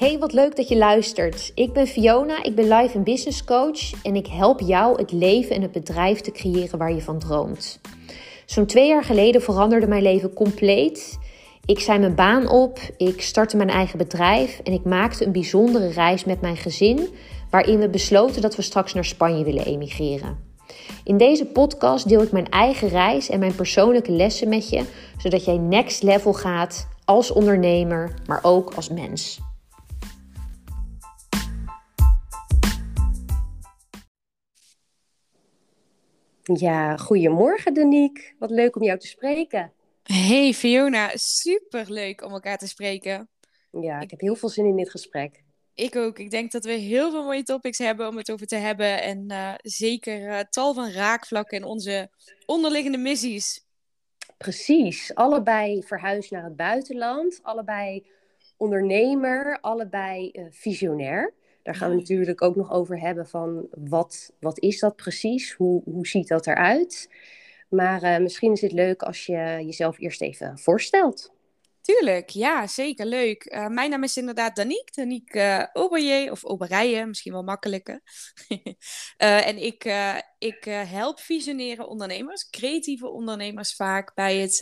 Hey, wat leuk dat je luistert. Ik ben Fiona, ik ben life en business coach en ik help jou het leven en het bedrijf te creëren waar je van droomt. Zo'n twee jaar geleden veranderde mijn leven compleet. Ik zei mijn baan op, ik startte mijn eigen bedrijf en ik maakte een bijzondere reis met mijn gezin, waarin we besloten dat we straks naar Spanje willen emigreren. In deze podcast deel ik mijn eigen reis en mijn persoonlijke lessen met je, zodat jij next level gaat als ondernemer, maar ook als mens. Ja, goedemorgen Danique. Wat leuk om jou te spreken. Hey Fiona, super leuk om elkaar te spreken. Ja, ik heb heel veel zin in dit gesprek. Ik ook. Ik denk dat we heel veel mooie topics hebben om het over te hebben. En uh, zeker uh, tal van raakvlakken in onze onderliggende missies. Precies. Allebei verhuisd naar het buitenland. Allebei ondernemer. Allebei uh, visionair. Daar gaan we natuurlijk ook nog over hebben van wat, wat is dat precies? Hoe, hoe ziet dat eruit? Maar misschien is het leuk als je jezelf eerst even voorstelt. Tuurlijk, ja, zeker leuk. Uh, mijn naam is inderdaad Danique, Danique uh, Oberje of Oberijen, misschien wel makkelijker. uh, en ik, ik help visioneren ondernemers, creatieve ondernemers vaak, bij het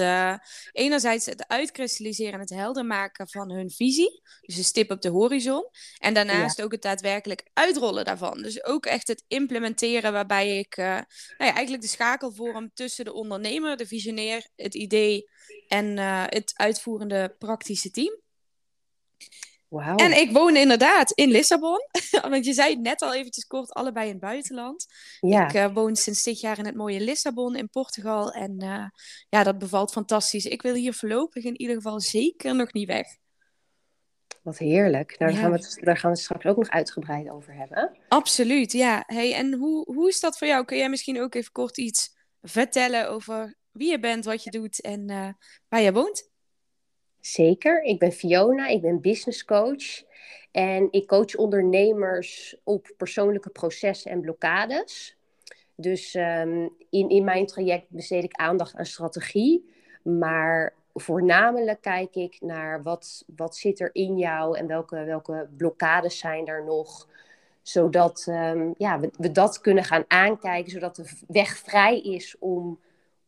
enerzijds het uitkristalliseren en het helder maken van hun visie, dus een stip op de horizon, en daarnaast ja. ook het daadwerkelijk uitrollen daarvan. Dus ook echt het implementeren waarbij ik nou ja, eigenlijk de schakel vorm tussen de ondernemer, de visionair, het idee en uh, het uitvoerende praktische team. Wow. En ik woon inderdaad in Lissabon. Want je zei het net al eventjes kort, allebei in het buitenland. Ja. Ik uh, woon sinds dit jaar in het mooie Lissabon in Portugal. En uh, ja, dat bevalt fantastisch. Ik wil hier voorlopig in ieder geval zeker nog niet weg. Wat heerlijk. Nou, daar, ja. gaan we het, daar gaan we het straks ook nog uitgebreid over hebben. Absoluut, ja. Hey, en hoe, hoe is dat voor jou? Kun jij misschien ook even kort iets vertellen over wie je bent, wat je doet en uh, waar je woont? Zeker, ik ben Fiona, ik ben business coach en ik coach ondernemers op persoonlijke processen en blokkades. Dus um, in, in mijn traject besteed ik aandacht aan strategie, maar voornamelijk kijk ik naar wat, wat zit er in jou en welke, welke blokkades zijn er nog zodat um, ja, we, dat kunnen gaan aankijken, zodat de weg vrij is om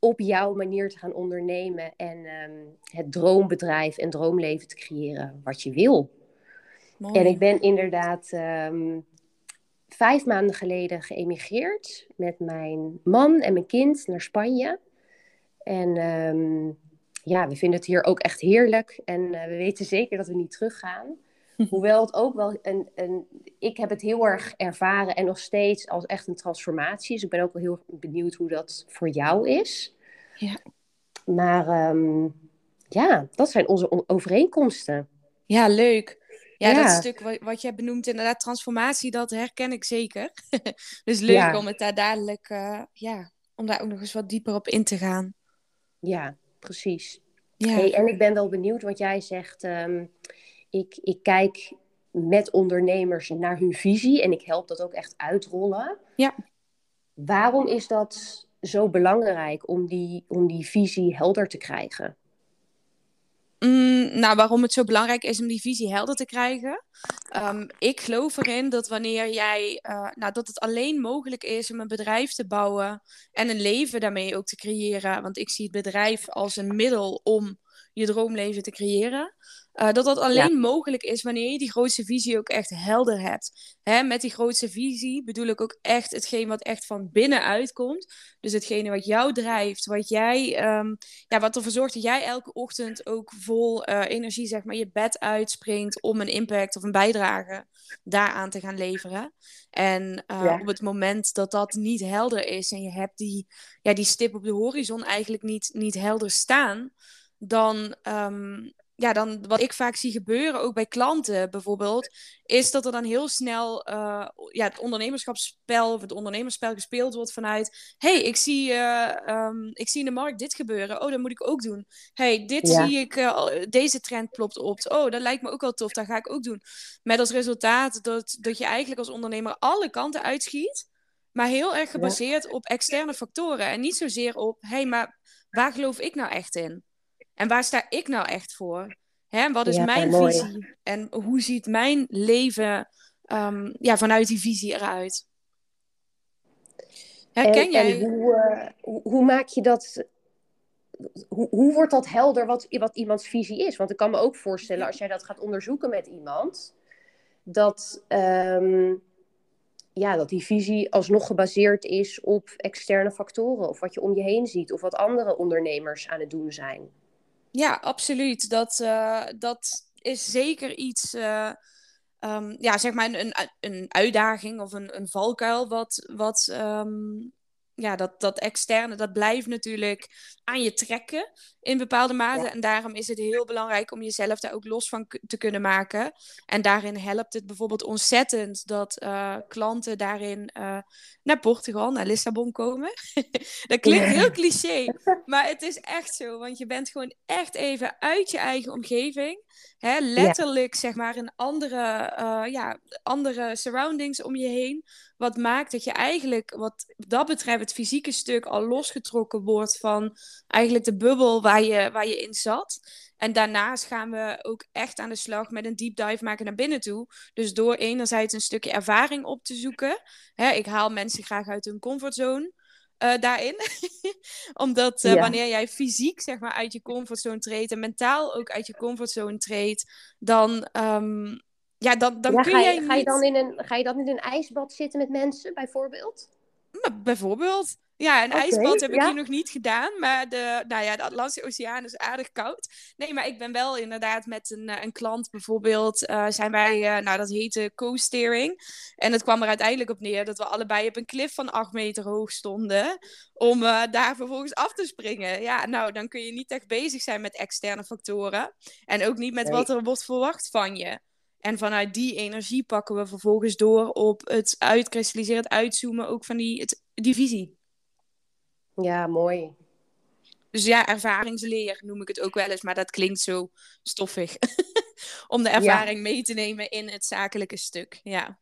op jouw manier te gaan ondernemen en um, het droombedrijf en droomleven te creëren wat je wil. Mooi. En ik ben inderdaad um, vijf maanden geleden geëmigreerd met mijn man en mijn kind naar Spanje. En um, ja, we vinden het hier ook echt heerlijk en uh, we weten zeker dat we niet teruggaan. Hoewel het ook wel een, een. Ik heb het heel erg ervaren en nog steeds als echt een transformatie. Dus ik ben ook wel heel benieuwd hoe dat voor jou is. Ja. Maar um, ja, dat zijn onze overeenkomsten. Ja, leuk. Ja, ja, dat stuk wat, wat jij benoemt, inderdaad, transformatie, dat herken ik zeker. dus leuk ja. om het daar dadelijk, uh, ja, om daar ook nog eens wat dieper op in te gaan. Ja, precies. Ja. Hey, en ik ben wel benieuwd, wat jij zegt. Um, ik, ik kijk met ondernemers naar hun visie en ik help dat ook echt uitrollen. Ja. Waarom is dat zo belangrijk om die, om die visie helder te krijgen? Mm, nou, waarom het zo belangrijk is om die visie helder te krijgen? Um, ik geloof erin dat wanneer jij, uh, nou, dat het alleen mogelijk is om een bedrijf te bouwen en een leven daarmee ook te creëren. Want ik zie het bedrijf als een middel om je droomleven te creëren. Uh, dat dat alleen ja. mogelijk is wanneer je die grootste visie ook echt helder hebt. Hè, met die grootste visie bedoel ik ook echt hetgeen wat echt van binnenuit komt. Dus hetgene wat jou drijft, wat, jij, um, ja, wat ervoor zorgt dat jij elke ochtend ook vol uh, energie zeg maar, je bed uitspringt om een impact of een bijdrage daaraan te gaan leveren. En uh, ja. op het moment dat dat niet helder is en je hebt die, ja, die stip op de horizon eigenlijk niet, niet helder staan dan, um, ja, dan wat ik vaak zie gebeuren, ook bij klanten bijvoorbeeld, is dat er dan heel snel uh, ja, het ondernemerschapsspel of het ondernemerspel gespeeld wordt vanuit, hey, ik zie, uh, um, ik zie in de markt dit gebeuren, oh, dat moet ik ook doen. hey, dit ja. zie ik, uh, deze trend plopt op, oh, dat lijkt me ook wel tof, dat ga ik ook doen. Met als resultaat dat, dat je eigenlijk als ondernemer alle kanten uitschiet, maar heel erg gebaseerd ja. op externe factoren en niet zozeer op, hey, maar waar geloof ik nou echt in? En waar sta ik nou echt voor? Hè, wat is mijn visie? En hoe ziet mijn leven um, ja, vanuit die visie eruit? Herken en, jij? En hoe, uh, hoe, hoe, maak je dat hoe, hoe wordt dat helder wat, wat iemands visie is? Want ik kan me ook voorstellen, als jij dat gaat onderzoeken met iemand, dat, um, ja, dat die visie alsnog gebaseerd is op externe factoren, of wat je om je heen ziet, of wat andere ondernemers aan het doen zijn. Ja, absoluut. Dat, uh, dat is zeker iets. Uh, um, ja, zeg maar een, een uitdaging of een, een valkuil, wat, wat um, ja, dat, dat externe, dat blijft natuurlijk aan je trekken in bepaalde mate. En daarom is het heel belangrijk om jezelf daar ook los van te kunnen maken. En daarin helpt het bijvoorbeeld ontzettend dat uh, klanten daarin uh, naar Portugal, naar Lissabon komen. dat klinkt heel cliché, maar het is echt zo. Want je bent gewoon echt even uit je eigen omgeving. Hè, letterlijk, zeg maar, in andere, uh, ja, andere surroundings om je heen. Wat maakt dat je eigenlijk, wat dat betreft, het fysieke stuk al losgetrokken wordt van eigenlijk de bubbel waar je, waar je in zat. En daarnaast gaan we ook echt aan de slag met een deep dive maken naar binnen toe. Dus door enerzijds een stukje ervaring op te zoeken. Hè, ik haal mensen graag uit hun comfortzone. Uh, daarin. Omdat uh, wanneer jij fysiek zeg maar, uit je comfortzone treedt en mentaal ook uit je comfortzone treedt, dan, um, ja, dan, dan kun je, jij ga je dan in een Ga je dan in een ijsbad zitten met mensen, bijvoorbeeld? bijvoorbeeld. Ja, een ijsbad heb ik hier nog niet gedaan. Maar de, nou ja, de Atlantische Oceaan is aardig koud. Nee, maar ik ben wel inderdaad met een, eh, een klant bijvoorbeeld. Uh, zijn wij, uh, nou dat heette co-steering. En het kwam er uiteindelijk op neer dat we allebei op een klif van acht meter hoog stonden. Om uh, daar vervolgens af te springen. Ja, nou dan kun je niet echt bezig zijn met externe factoren. En ook niet met wat er wordt verwacht van je. En vanuit die energie pakken we vervolgens door op het uitkristalliseren, het uitzoomen ook van die, het, die visie. Ja, mooi. Dus ja, ervaringsleer noem ik het ook wel eens, maar dat klinkt zo stoffig. Om de ervaring mee te nemen in het zakelijke stuk. Ja.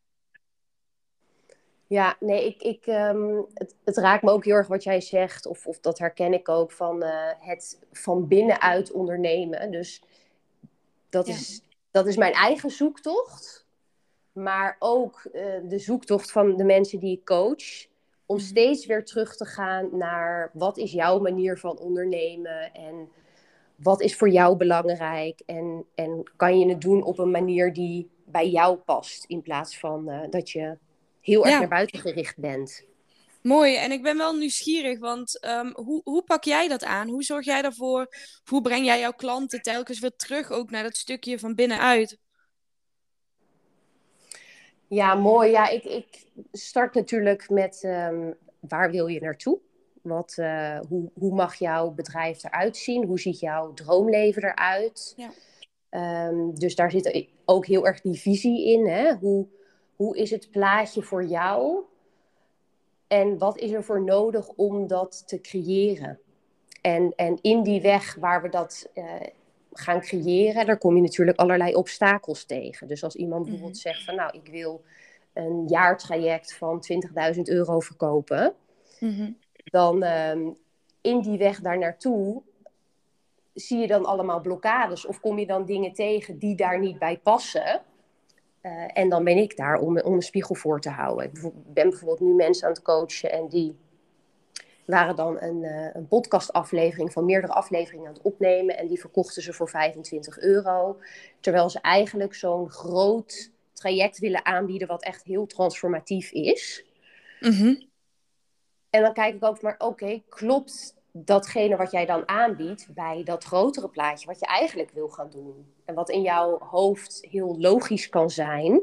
Ja, nee, ik, ik, um, het, het, raakt me ook heel erg wat jij zegt, of, of dat herken ik ook van uh, het van binnenuit ondernemen. Dus dat, is, dat is mijn eigen zoektocht, maar ook uh, de zoektocht van de mensen die ik coach om mhm. steeds weer terug te gaan naar wat is jouw manier van ondernemen en wat is voor jou belangrijk en, en kan je het doen op een manier die bij jou past in plaats van uh, dat je heel erg naar buiten gericht bent. Mooi, en ik ben wel nieuwsgierig, want um, hoe, hoe pak jij dat aan? Hoe zorg jij daarvoor? Hoe breng jij jouw klanten telkens weer terug ook naar dat stukje van binnenuit? Ja, mooi. Ja, ik, ik start natuurlijk met um, waar wil je naartoe? Wat, uh, hoe, hoe mag jouw bedrijf eruit zien? Hoe ziet jouw droomleven eruit? Ja. Um, dus daar zit ook heel erg die visie in. Hè? Hoe, hoe is het plaatje voor jou? En wat is er voor nodig om dat te creëren? En, en in die weg waar we dat uh, gaan creëren, daar kom je natuurlijk allerlei obstakels tegen. Dus als iemand mhm. bijvoorbeeld zegt van nou, ik wil een jaartraject van 20.000 euro verkopen, mhm. dan um, in die weg daar naartoe zie je dan allemaal blokkades of kom je dan dingen tegen die daar niet bij passen. Uh, en dan ben ik daar om, om een spiegel voor te houden. Ik ben bijvoorbeeld nu mensen aan het coachen en die waren dan een, uh, een podcastaflevering van meerdere afleveringen aan het opnemen. En die verkochten ze voor 25 euro. Terwijl ze eigenlijk zo'n groot traject willen aanbieden wat echt heel transformatief is. Mhm. En dan kijk ik ook maar, oké, klopt datgene wat jij dan aanbiedt bij dat grotere plaatje wat je eigenlijk wil gaan doen? En wat in jouw hoofd heel logisch kan zijn,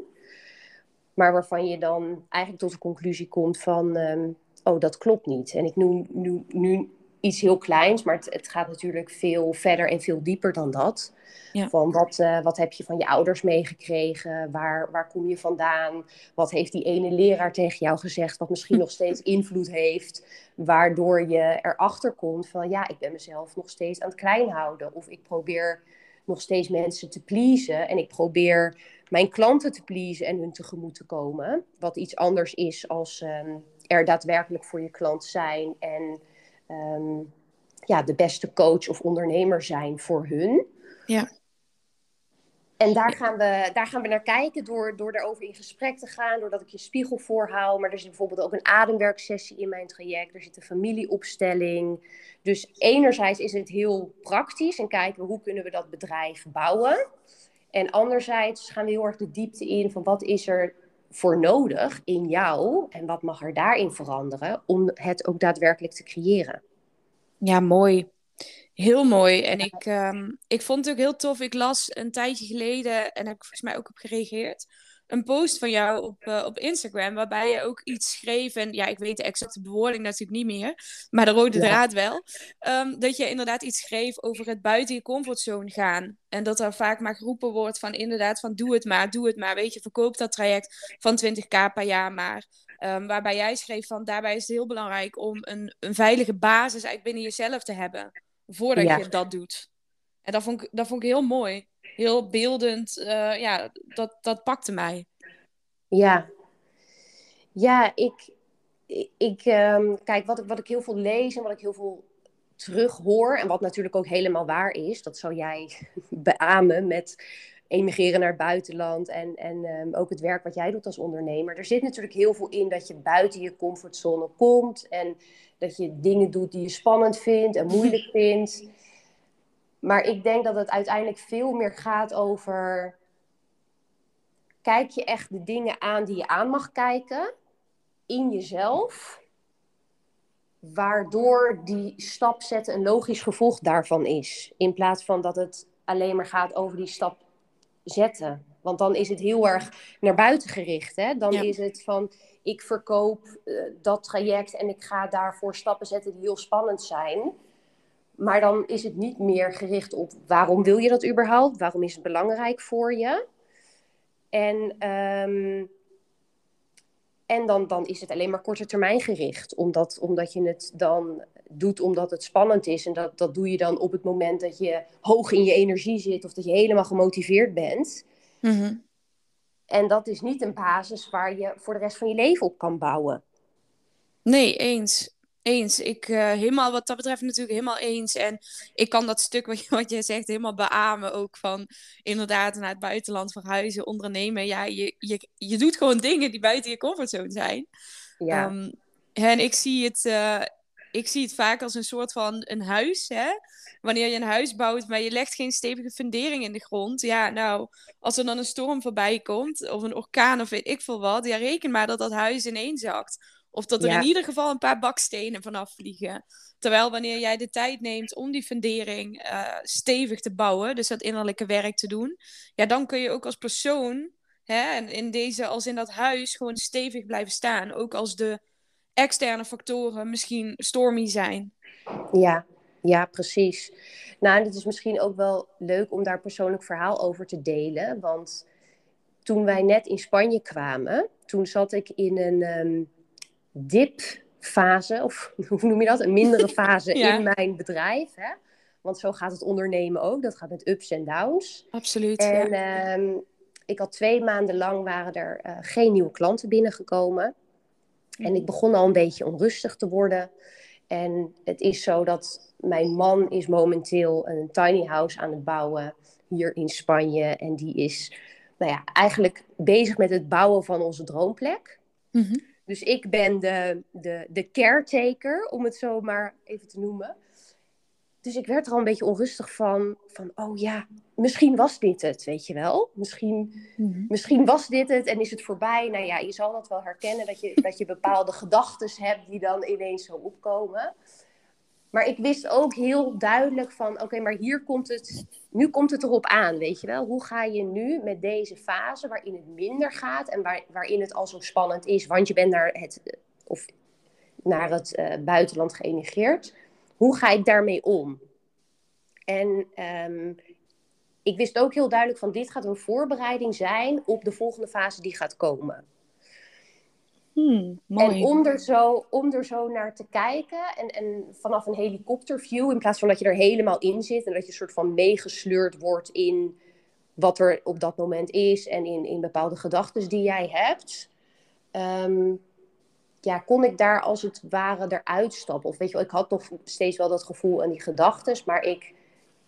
maar waarvan je dan eigenlijk tot de conclusie komt van, ehm, oh, dat klopt niet. En ik noem nu, nu iets heel kleins, maar het, het, gaat natuurlijk veel verder en veel dieper dan dat. Ja. Van wat, uh, wat heb je van je ouders meegekregen? Waar, waar kom je vandaan? Wat heeft die ene leraar tegen jou gezegd, wat misschien nog steeds invloed heeft, waardoor je erachter komt van ja, ik ben mezelf nog steeds aan het klein houden. Of ik probeer nog steeds mensen te pleasen en ik probeer mijn klanten te pleasen en hun tegemoet te komen. Wat iets anders is als um, er daadwerkelijk voor je klant zijn en um, ja, de beste coach of ondernemer zijn voor hun. Ja. En daar gaan, we, daar gaan we naar kijken door, door daarover in gesprek te gaan, doordat ik je spiegel voorhoud. Maar er zit bijvoorbeeld ook een ademwerksessie in mijn traject. Er zit een familieopstelling. Dus enerzijds is het heel praktisch en kijken we hoe kunnen we dat bedrijf bouwen. En anderzijds gaan we heel erg de diepte in van wat is er voor nodig in jou en wat mag er daarin veranderen om het ook daadwerkelijk te creëren. Ja, mooi. Heel mooi. En ik, ehm, ik vond het ook heel tof. Ik las een tijdje geleden, en heb ik volgens mij ook op gereageerd, een post van jou op, uh, op Instagram, waarbij je ook iets schreef. En ja, ik weet de exacte bewoording natuurlijk niet meer, maar de rode draad wel. Um, dat je inderdaad iets schreef over het buiten je comfortzone gaan. En dat er vaak maar geroepen wordt van inderdaad van doe het maar, doe het maar. Weet je, verkoop dat traject van 20k per jaar maar. Um, waarbij jij schreef van daarbij is het heel belangrijk om een, een veilige basis eigenlijk binnen jezelf te hebben voordat je dat doet. En dat vond ik, dat vond ik heel mooi. Heel beeldend. Uh, ja, dat, dat pakte mij. Ja. Ja, ik... ik um, kijk, wat ik, wat ik heel veel lees en wat ik heel veel terug hoor... en wat natuurlijk ook helemaal waar is... dat zou jij beamen met emigreren naar het buitenland... en, en um, ook het werk wat jij doet als ondernemer. Er zit natuurlijk heel veel in dat je buiten je comfortzone komt... en dat je dingen doet die je spannend vindt en moeilijk vindt. Maar ik denk dat het uiteindelijk veel meer gaat over. Kijk je echt de dingen aan die je aan mag kijken in jezelf, waardoor die stap zetten een logisch gevolg daarvan is. In plaats van dat het alleen maar gaat over die stap zetten. Want dan is het heel erg naar buiten gericht. Hè? Dan is het van ik verkoop uh, dat traject en ik ga daarvoor stappen zetten die heel spannend zijn. Maar dan is het niet meer gericht op waarom wil je dat überhaupt? Waarom is het belangrijk voor je? En, um, en dan, dan is het alleen maar korte termijn gericht. Omdat, omdat je het dan doet omdat het spannend is. En dat, dat doe je dan op het moment dat je hoog in je energie zit of dat je helemaal gemotiveerd bent. Mm en dat is niet een basis waar je voor de rest van je leven op kan bouwen. Nee, eens. Eens. Ik uh, helemaal wat dat betreft natuurlijk helemaal eens. En ik kan dat stuk wat, je, wat jij zegt helemaal beamen ook van inderdaad naar het buitenland verhuizen, ondernemen. Ja, je, je, je doet gewoon dingen die buiten je comfortzone zijn. Ja. Um, en ik zie het, uh, ik zie het vaak als een soort van een huis. Hè? Wanneer je een huis bouwt, maar je legt geen stevige fundering in de grond. Ja, nou, als er dan een storm voorbij komt, of een orkaan of weet ik veel wat, ja, reken maar dat dat huis ineenzakt. Of dat er in ieder geval een paar bakstenen vanaf vliegen. Terwijl wanneer jij de tijd neemt om die fundering uh, stevig te bouwen, dus dat innerlijke werk te doen, ja, dan kun je ook als persoon, hè, en in deze, als in dat huis, gewoon stevig blijven staan. Ook als de externe factoren misschien stormy zijn. Ja, ja, precies. Nou, het is misschien ook wel leuk om daar persoonlijk verhaal over te delen. Want toen wij net in Spanje kwamen, toen zat ik in een um, dipfase, of hoe noem je dat? Een mindere fase in mijn bedrijf. Hè? Want zo gaat het ondernemen ook. Dat gaat met ups en downs. Absoluut. En um, ik had twee maanden lang waren er uh, geen nieuwe klanten binnengekomen. En ik begon al een beetje onrustig te worden. En het is zo dat mijn man is momenteel een tiny house aan het bouwen hier in Spanje. En die is nou ja, eigenlijk bezig met het bouwen van onze droomplek. Mhm. Dus ik ben de, de, de caretaker, om het zo maar even te noemen. Dus ik werd er al een beetje onrustig van, van oh ja, misschien was dit het, weet je wel. Misschien, mhm. misschien was dit het en is het voorbij. Nou ja, je zal dat wel herkennen, dat je, dat je bepaalde gedachten hebt die dan ineens zo opkomen. Maar ik wist ook heel duidelijk van, oké, maar hier komt het, nu komt het erop aan, weet je wel. Hoe ga je nu met deze fase waarin het minder gaat en waar, waarin het al zo spannend is, want je bent naar het, of naar het uh, buitenland geëmigreerd. Hoe ga ik daarmee om? En um, ik wist ook heel duidelijk van dit gaat een voorbereiding zijn op de volgende fase die gaat komen. Hmm. En om er, zo, om er zo naar te kijken en, en vanaf een helikopterview, in plaats van dat je er helemaal in zit en dat je soort van meegesleurd wordt in wat er op dat moment is en in, in bepaalde gedachten die jij hebt, um, ja, kon ik daar als het ware eruit stappen. Of weet je wel, ik had nog steeds wel dat gevoel en die gedachten, maar ik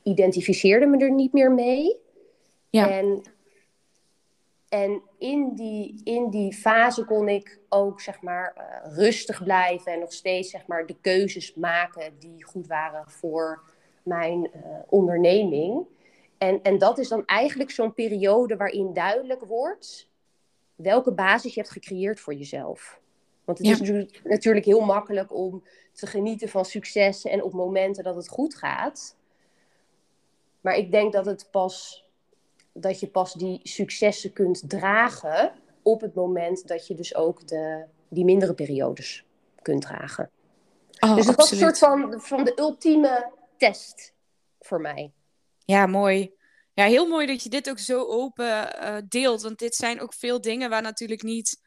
identificeerde me er niet meer mee. Ja. En, en in, die, in die fase kon ik ook zeg maar uh, rustig blijven en nog steeds zeg maar de keuzes maken die goed waren voor mijn uh, onderneming. En, en dat is dan eigenlijk zo'n periode waarin duidelijk wordt welke basis je hebt gecreëerd voor jezelf. Want het is natuurlijk heel makkelijk om te genieten van succes en op momenten dat het goed gaat. Maar ik denk dat, het pas, dat je pas die successen kunt dragen op het moment dat je dus ook de, die mindere periodes kunt dragen. Oh, dus het was een soort van, van de ultieme test voor mij. Ja, mooi. Ja, heel mooi dat je dit ook zo open uh, deelt. Want dit zijn ook veel dingen waar natuurlijk niet,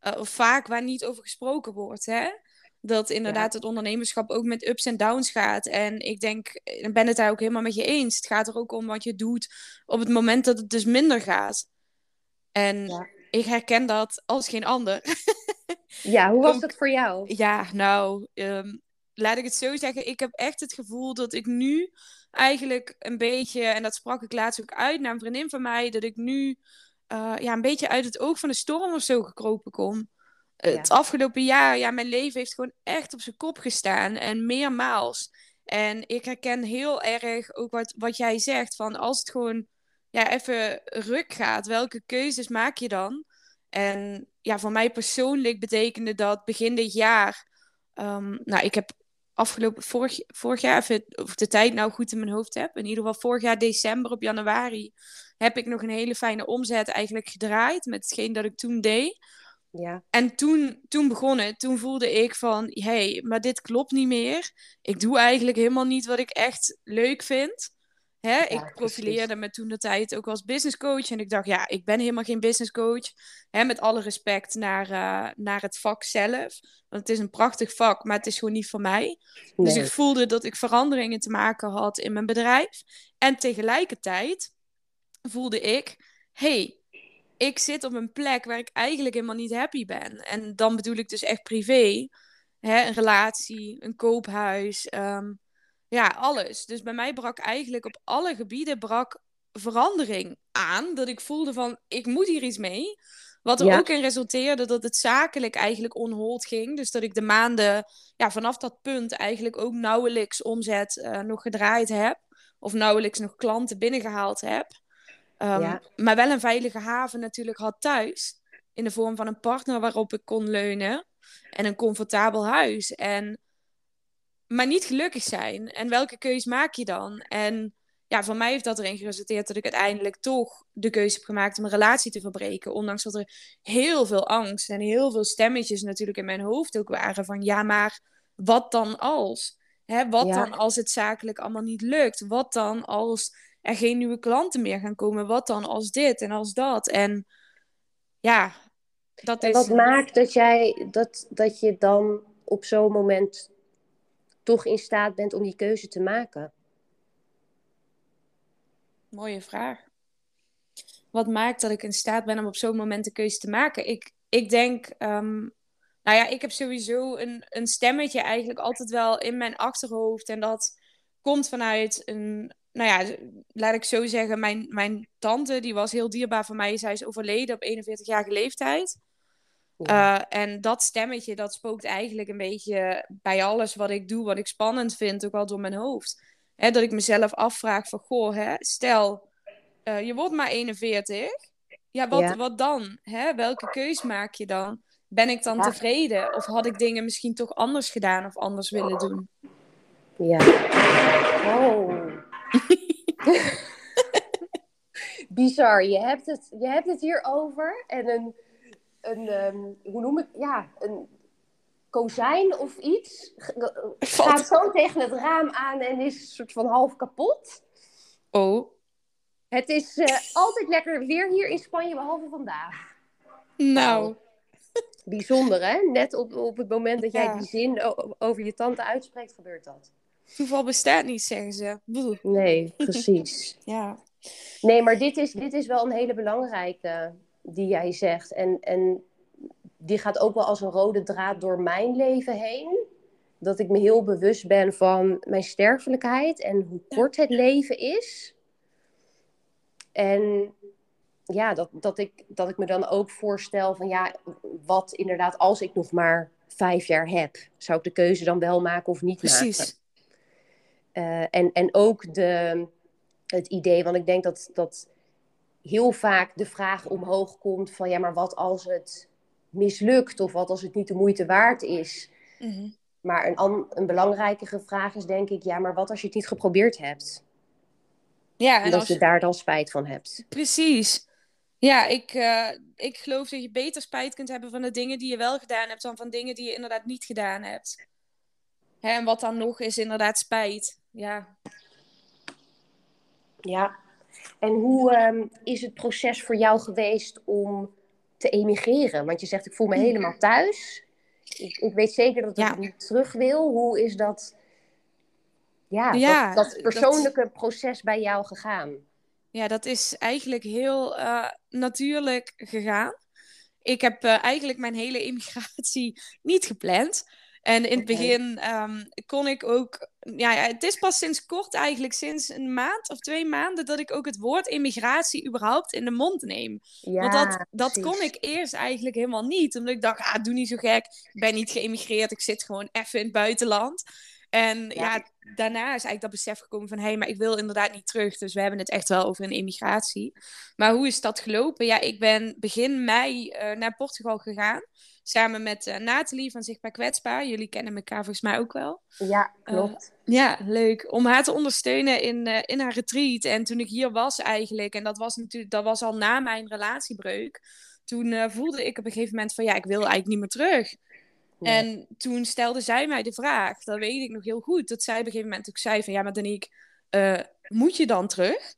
uh, of vaak waar niet over gesproken wordt. Hè? Dat inderdaad het ondernemerschap ook met ups en downs gaat. En ik denk, ik ben het daar ook helemaal met je eens. Het gaat er ook om wat je doet op het moment dat het dus minder gaat. En ik herken dat als geen ander. ja, hoe was dat voor jou? Ja, nou, ehm, laat ik het zo zeggen. Ik heb echt het gevoel dat ik nu eigenlijk een beetje, en dat sprak ik laatst ook uit naar een vriendin van mij, dat ik nu uh, ja, een beetje uit het oog van de storm of zo gekropen kom. Het afgelopen jaar, ja, mijn leven heeft gewoon echt op zijn kop gestaan en meermaals. En ik herken heel erg ook wat, wat jij zegt, van als het gewoon ja, even ruk gaat, welke keuzes maak je dan? En ja, voor mij persoonlijk betekende dat begin dit jaar. Um, nou, ik heb afgelopen vorig, vorig jaar, even, of de tijd nou goed in mijn hoofd heb. In ieder geval vorig jaar december op januari heb ik nog een hele fijne omzet eigenlijk gedraaid met hetgeen dat ik toen deed. Ja. En toen, toen begon het. Toen voelde ik van, hé, hey, maar dit klopt niet meer. Ik doe eigenlijk helemaal niet wat ik echt leuk vind. Hè? ik profileerde me toen de tijd ook als business coach. En ik dacht, ja, ik ben helemaal geen business coach. Hè, met alle respect naar, uh, naar het vak zelf. Want het is een prachtig vak, maar het is gewoon niet voor mij. Dus ik voelde dat ik veranderingen te maken had in mijn bedrijf. En tegelijkertijd voelde ik, hey, ik zit op een plek waar ik eigenlijk helemaal niet happy ben. En dan bedoel ik dus echt privé. Hè, een relatie, een koophuis. Ehm, ja, alles. Dus bij mij brak eigenlijk op alle gebieden brak verandering aan. Dat ik voelde van, ik moet hier iets mee. Wat er ook in resulteerde dat het zakelijk eigenlijk onhold ging. Dus dat ik de maanden ja, vanaf dat punt eigenlijk ook nauwelijks omzet uh, nog gedraaid heb. Of nauwelijks nog klanten binnengehaald heb. Um, Maar wel een veilige haven natuurlijk had thuis. In de vorm van een partner waarop ik kon leunen. En een comfortabel huis. En maar niet gelukkig zijn. En welke keus maak je dan? En ja, voor mij heeft dat erin geresulteerd dat ik uiteindelijk toch de keuze heb gemaakt om een relatie te verbreken. Ondanks dat er heel veel angst en heel veel stemmetjes natuurlijk in mijn hoofd ook waren van ja, maar wat dan als? Hè, wat dan als het zakelijk allemaal niet lukt? Wat dan als er geen nieuwe klanten meer gaan komen? Wat dan als dit en als dat? En ja, dat is... wat maakt dat jij dat, dat je dan op zo'n moment toch in staat bent om die keuze te maken? Mooie vraag. Wat maakt dat ik in staat ben om op zo'n moment de keuze te maken? Ik, ik denk, um, nou ja, ik heb sowieso een, een stemmetje eigenlijk altijd wel in mijn achterhoofd. En dat komt vanuit een, nou ja, laat ik zo zeggen, mijn, mijn tante, die was heel dierbaar voor mij. Zij is overleden op 41-jarige leeftijd. Uh, en dat stemmetje, dat spookt eigenlijk een beetje bij alles wat ik doe, wat ik spannend vind, ook al door mijn hoofd. Hè, dat ik mezelf afvraag van, goh, hè, stel, uh, je wordt maar 41. Ja, wat, wat dan? Hè? Welke keus maak je dan? Ben ik dan tevreden? Of had ik dingen misschien toch anders gedaan of anders willen doen? Ja. Oh. Bizar. Je hebt, het, je hebt het hier over en een een, um, hoe noem ik, ja, een kozijn of iets. Gaat zo tegen het raam aan en is een soort van half kapot. Oh. Het is uh, altijd lekker weer hier in Spanje, behalve vandaag. Nou. Bijzonder, hè? Net op, op het moment dat jij die zin over je tante uitspreekt, gebeurt dat. Toeval bestaat niet, zeggen ze. Nee, precies. ja. Nee, maar dit is, dit is wel een hele belangrijke die jij zegt. En, en die gaat ook wel als een rode draad door mijn leven heen. Dat ik me heel bewust ben van mijn sterfelijkheid en hoe kort het leven is. En ja, dat, dat, ik, dat ik me dan ook voorstel van ja, wat inderdaad, als ik nog maar vijf jaar heb, zou ik de keuze dan wel maken of niet Precies. maken? Uh, en, en ook de, het idee, want ik denk dat, dat heel vaak de vraag omhoog komt van ja, maar wat als het mislukt of wat als het niet de moeite waard is? Mm Maar een, een belangrijkere vraag is denk ik, ja, maar wat als je het niet geprobeerd hebt? Ja, en, dat je daar dan spijt van hebt. Precies. Ja, ik, uh, ik geloof dat je beter spijt kunt hebben van de dingen die je wel gedaan hebt dan van dingen die je inderdaad niet gedaan hebt. Hè, en wat dan nog is inderdaad spijt. Ja. Ja. En hoe um, is het proces voor jou geweest om te emigreren? Want je zegt, ik voel me helemaal thuis. Ik, ik weet zeker dat ik ja. niet terug wil. Hoe is dat, ja, ja dat, dat persoonlijke dat... proces bij jou gegaan? Ja, dat is eigenlijk heel uh, natuurlijk gegaan. Ik heb uh, eigenlijk mijn hele immigratie niet gepland. En in het begin um, kon ik ook. Ja, het is pas sinds kort, eigenlijk sinds een maand of twee maanden, dat ik ook het woord immigratie überhaupt in de mond neem. Ja, Want dat, dat kon ik eerst eigenlijk helemaal niet. Omdat ik dacht, ah, doe niet zo gek. Ik ben niet geëmigreerd. Ik zit gewoon even in het buitenland. En ja. ja. daarna is eigenlijk dat besef gekomen van... hé, hey, maar ik wil inderdaad niet terug. Dus we hebben het echt wel over een emigratie. Maar hoe is dat gelopen? Ja, ik ben begin mei uh, naar Portugal gegaan. Samen met uh, Nathalie van Zichtbaar Kwetsbaar. Jullie kennen elkaar volgens mij ook wel. Ja, klopt. Uh, ja, leuk. Om haar te ondersteunen in, in haar retreat. En toen ik hier was eigenlijk... en dat was natuurlijk dat was al na mijn relatiebreuk... toen voelde ik op een gegeven moment van... ja, ik wil eigenlijk niet meer terug. En toen stelde zij mij de vraag, dat weet ik nog heel goed, dat zij op een gegeven moment ook zei van ja, maar Danique, moet je dan terug?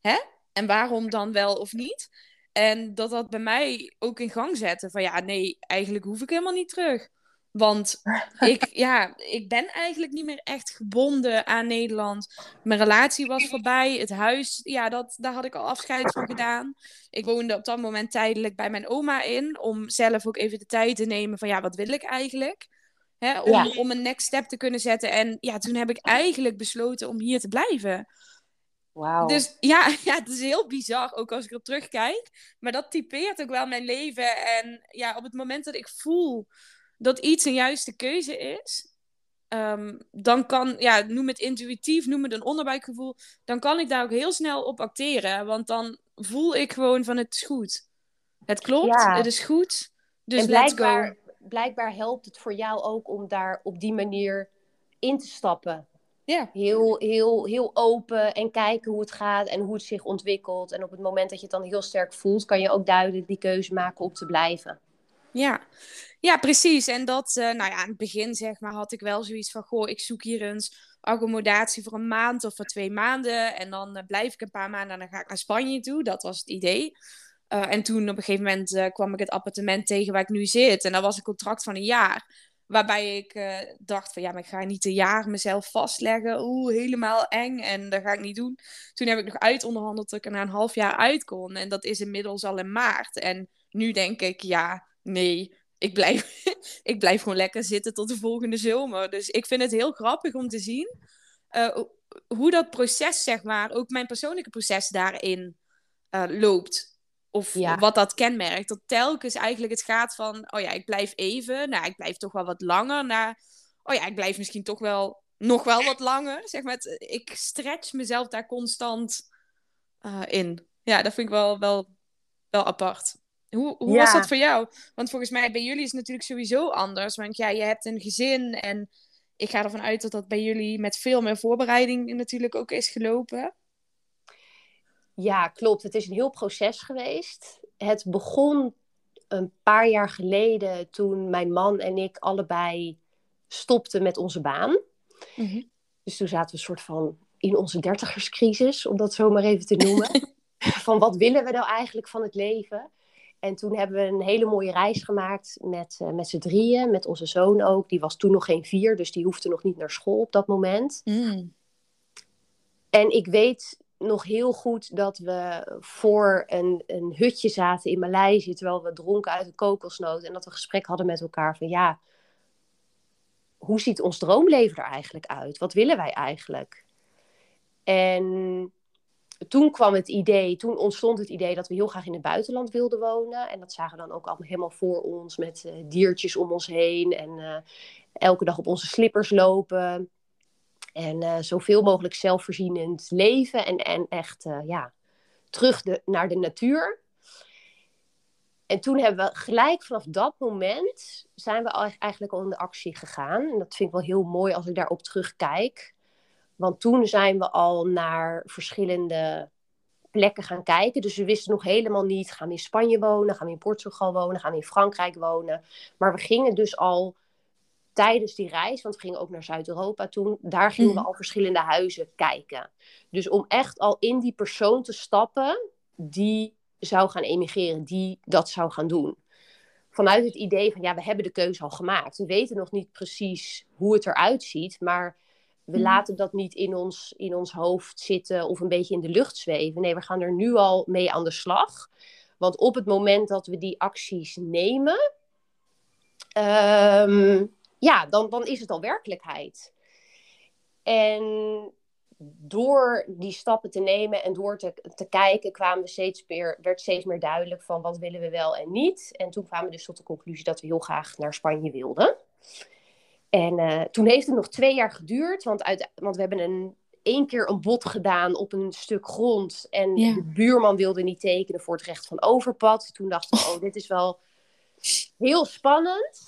Hè? En waarom dan wel of niet? En dat dat bij mij ook in gang zette van ja, nee, eigenlijk hoef ik helemaal niet terug. Want ik, ja, ik ben eigenlijk niet meer echt gebonden aan Nederland. Mijn relatie was voorbij. Het huis, ja, dat, daar had ik al afscheid van gedaan. Ik woonde op dat moment tijdelijk bij mijn oma in. Om zelf ook even de tijd te nemen van ja, wat wil ik eigenlijk? Hè, om, ja. om een next step te kunnen zetten. En ja, toen heb ik eigenlijk besloten om hier te blijven. Wow. Dus ja, ja, het is heel bizar, ook als ik erop terugkijk. Maar dat typeert ook wel mijn leven. En ja, op het moment dat ik voel dat iets een juiste keuze is, um, dan kan, ja, noem het intuïtief, noem het een onderbuikgevoel, dan kan ik daar ook heel snel op acteren. Want dan voel ik gewoon van het is goed. Het klopt, ja. het is goed. Dus let's go. Blijkbaar helpt het voor jou ook om daar op die manier in te stappen. Ja. Heel, heel, heel open en kijken hoe het gaat en hoe het zich ontwikkelt. En op het moment dat je het dan heel sterk voelt, kan je ook duidelijk die keuze maken om te blijven. Ja, ja, precies. En dat, uh, nou ja, aan het begin zeg maar, had ik wel zoiets van, goh, ik zoek hier eens accommodatie voor een maand of voor twee maanden. En dan uh, blijf ik een paar maanden en dan ga ik naar Spanje toe. Dat was het idee. Uh, en toen op een gegeven moment kwam ik het appartement tegen waar ik nu zit. En dat was een contract van een jaar. Waarbij ik dacht van, ja, maar ik ga niet een jaar mezelf vastleggen. Oeh, helemaal eng. En dat ga ik niet doen. Toen heb ik nog uitonderhandeld dat ik er na een half jaar uit kon. En dat is inmiddels al in maart. En nu denk ik, ja, nee, ik blijf, ik blijf gewoon lekker zitten tot de volgende zomer. Dus ik vind het heel grappig om te zien uh, hoe dat proces, zeg maar, ook mijn persoonlijke proces daarin uh, loopt. Of ja. wat dat kenmerkt. Dat telkens eigenlijk het gaat van, oh ja, ik blijf even. Nou, ik blijf toch wel wat langer. Naar, oh ja, ik blijf misschien toch wel nog wel wat langer. Zeg maar, het, ik stretch mezelf daar constant uh, in. Ja, dat vind ik wel, wel, wel apart. Hoe, hoe ja. was dat voor jou? Want volgens mij bij jullie is het natuurlijk sowieso anders. Want ja, je hebt een gezin en ik ga ervan uit dat dat bij jullie met veel meer voorbereiding natuurlijk ook is gelopen. Ja, klopt. Het is een heel proces geweest. Het begon een paar jaar geleden toen mijn man en ik allebei stopten met onze baan. Mm -hmm. Dus toen zaten we een soort van in onze dertigerscrisis, om dat zo maar even te noemen. van wat willen we nou eigenlijk van het leven? En toen hebben we een hele mooie reis gemaakt met, uh, met z'n drieën, met onze zoon ook. Die was toen nog geen vier, dus die hoefde nog niet naar school op dat moment. Mm. En ik weet nog heel goed dat we voor een, een hutje zaten in Maleisië, terwijl we dronken uit een kokosnoot. En dat we gesprek hadden met elkaar van ja, hoe ziet ons droomleven er eigenlijk uit? Wat willen wij eigenlijk? En toen kwam het idee, toen ontstond het idee dat we heel graag in het buitenland wilden wonen. En dat zagen we dan ook allemaal helemaal voor ons met uh, diertjes om ons heen. En uh, elke dag op onze slippers lopen. En uh, zoveel mogelijk zelfvoorzienend leven. En, en echt ja, terug de, naar de natuur. En toen hebben we gelijk vanaf dat moment zijn we eigenlijk al in de actie gegaan. En dat vind ik wel heel mooi als ik daarop terugkijk. Want toen zijn we al naar verschillende plekken gaan kijken. Dus we wisten nog helemaal niet, gaan we in Spanje wonen, gaan we in Portugal wonen, gaan we in Frankrijk wonen. Maar we gingen dus al tijdens die reis, want we gingen ook naar Zuid-Europa toen, daar gingen we mhm. al verschillende huizen kijken. Dus om echt al in die persoon te stappen die zou gaan emigreren, die dat zou gaan doen. Vanuit het idee van ja, we hebben de keuze al gemaakt. We weten nog niet precies hoe het eruit ziet, maar we mhm. laten dat niet in ons, in ons hoofd zitten of een beetje in de lucht zweven. Nee, we gaan er nu al mee aan de slag. Want op het moment dat we die acties nemen, um, ja, dan, dan is het al werkelijkheid. En door die stappen te nemen en door te, te kijken, kwamen we steeds meer, werd steeds meer duidelijk van wat willen we wel en niet. En toen kwamen we dus tot de conclusie dat we heel graag naar Spanje wilden. En uh, toen heeft het nog twee jaar geduurd, want, uit, want we hebben een, één keer een bod gedaan op een stuk grond. En de buurman wilde niet tekenen voor het recht van overpad. Toen dachten we, oh, dit is wel heel spannend.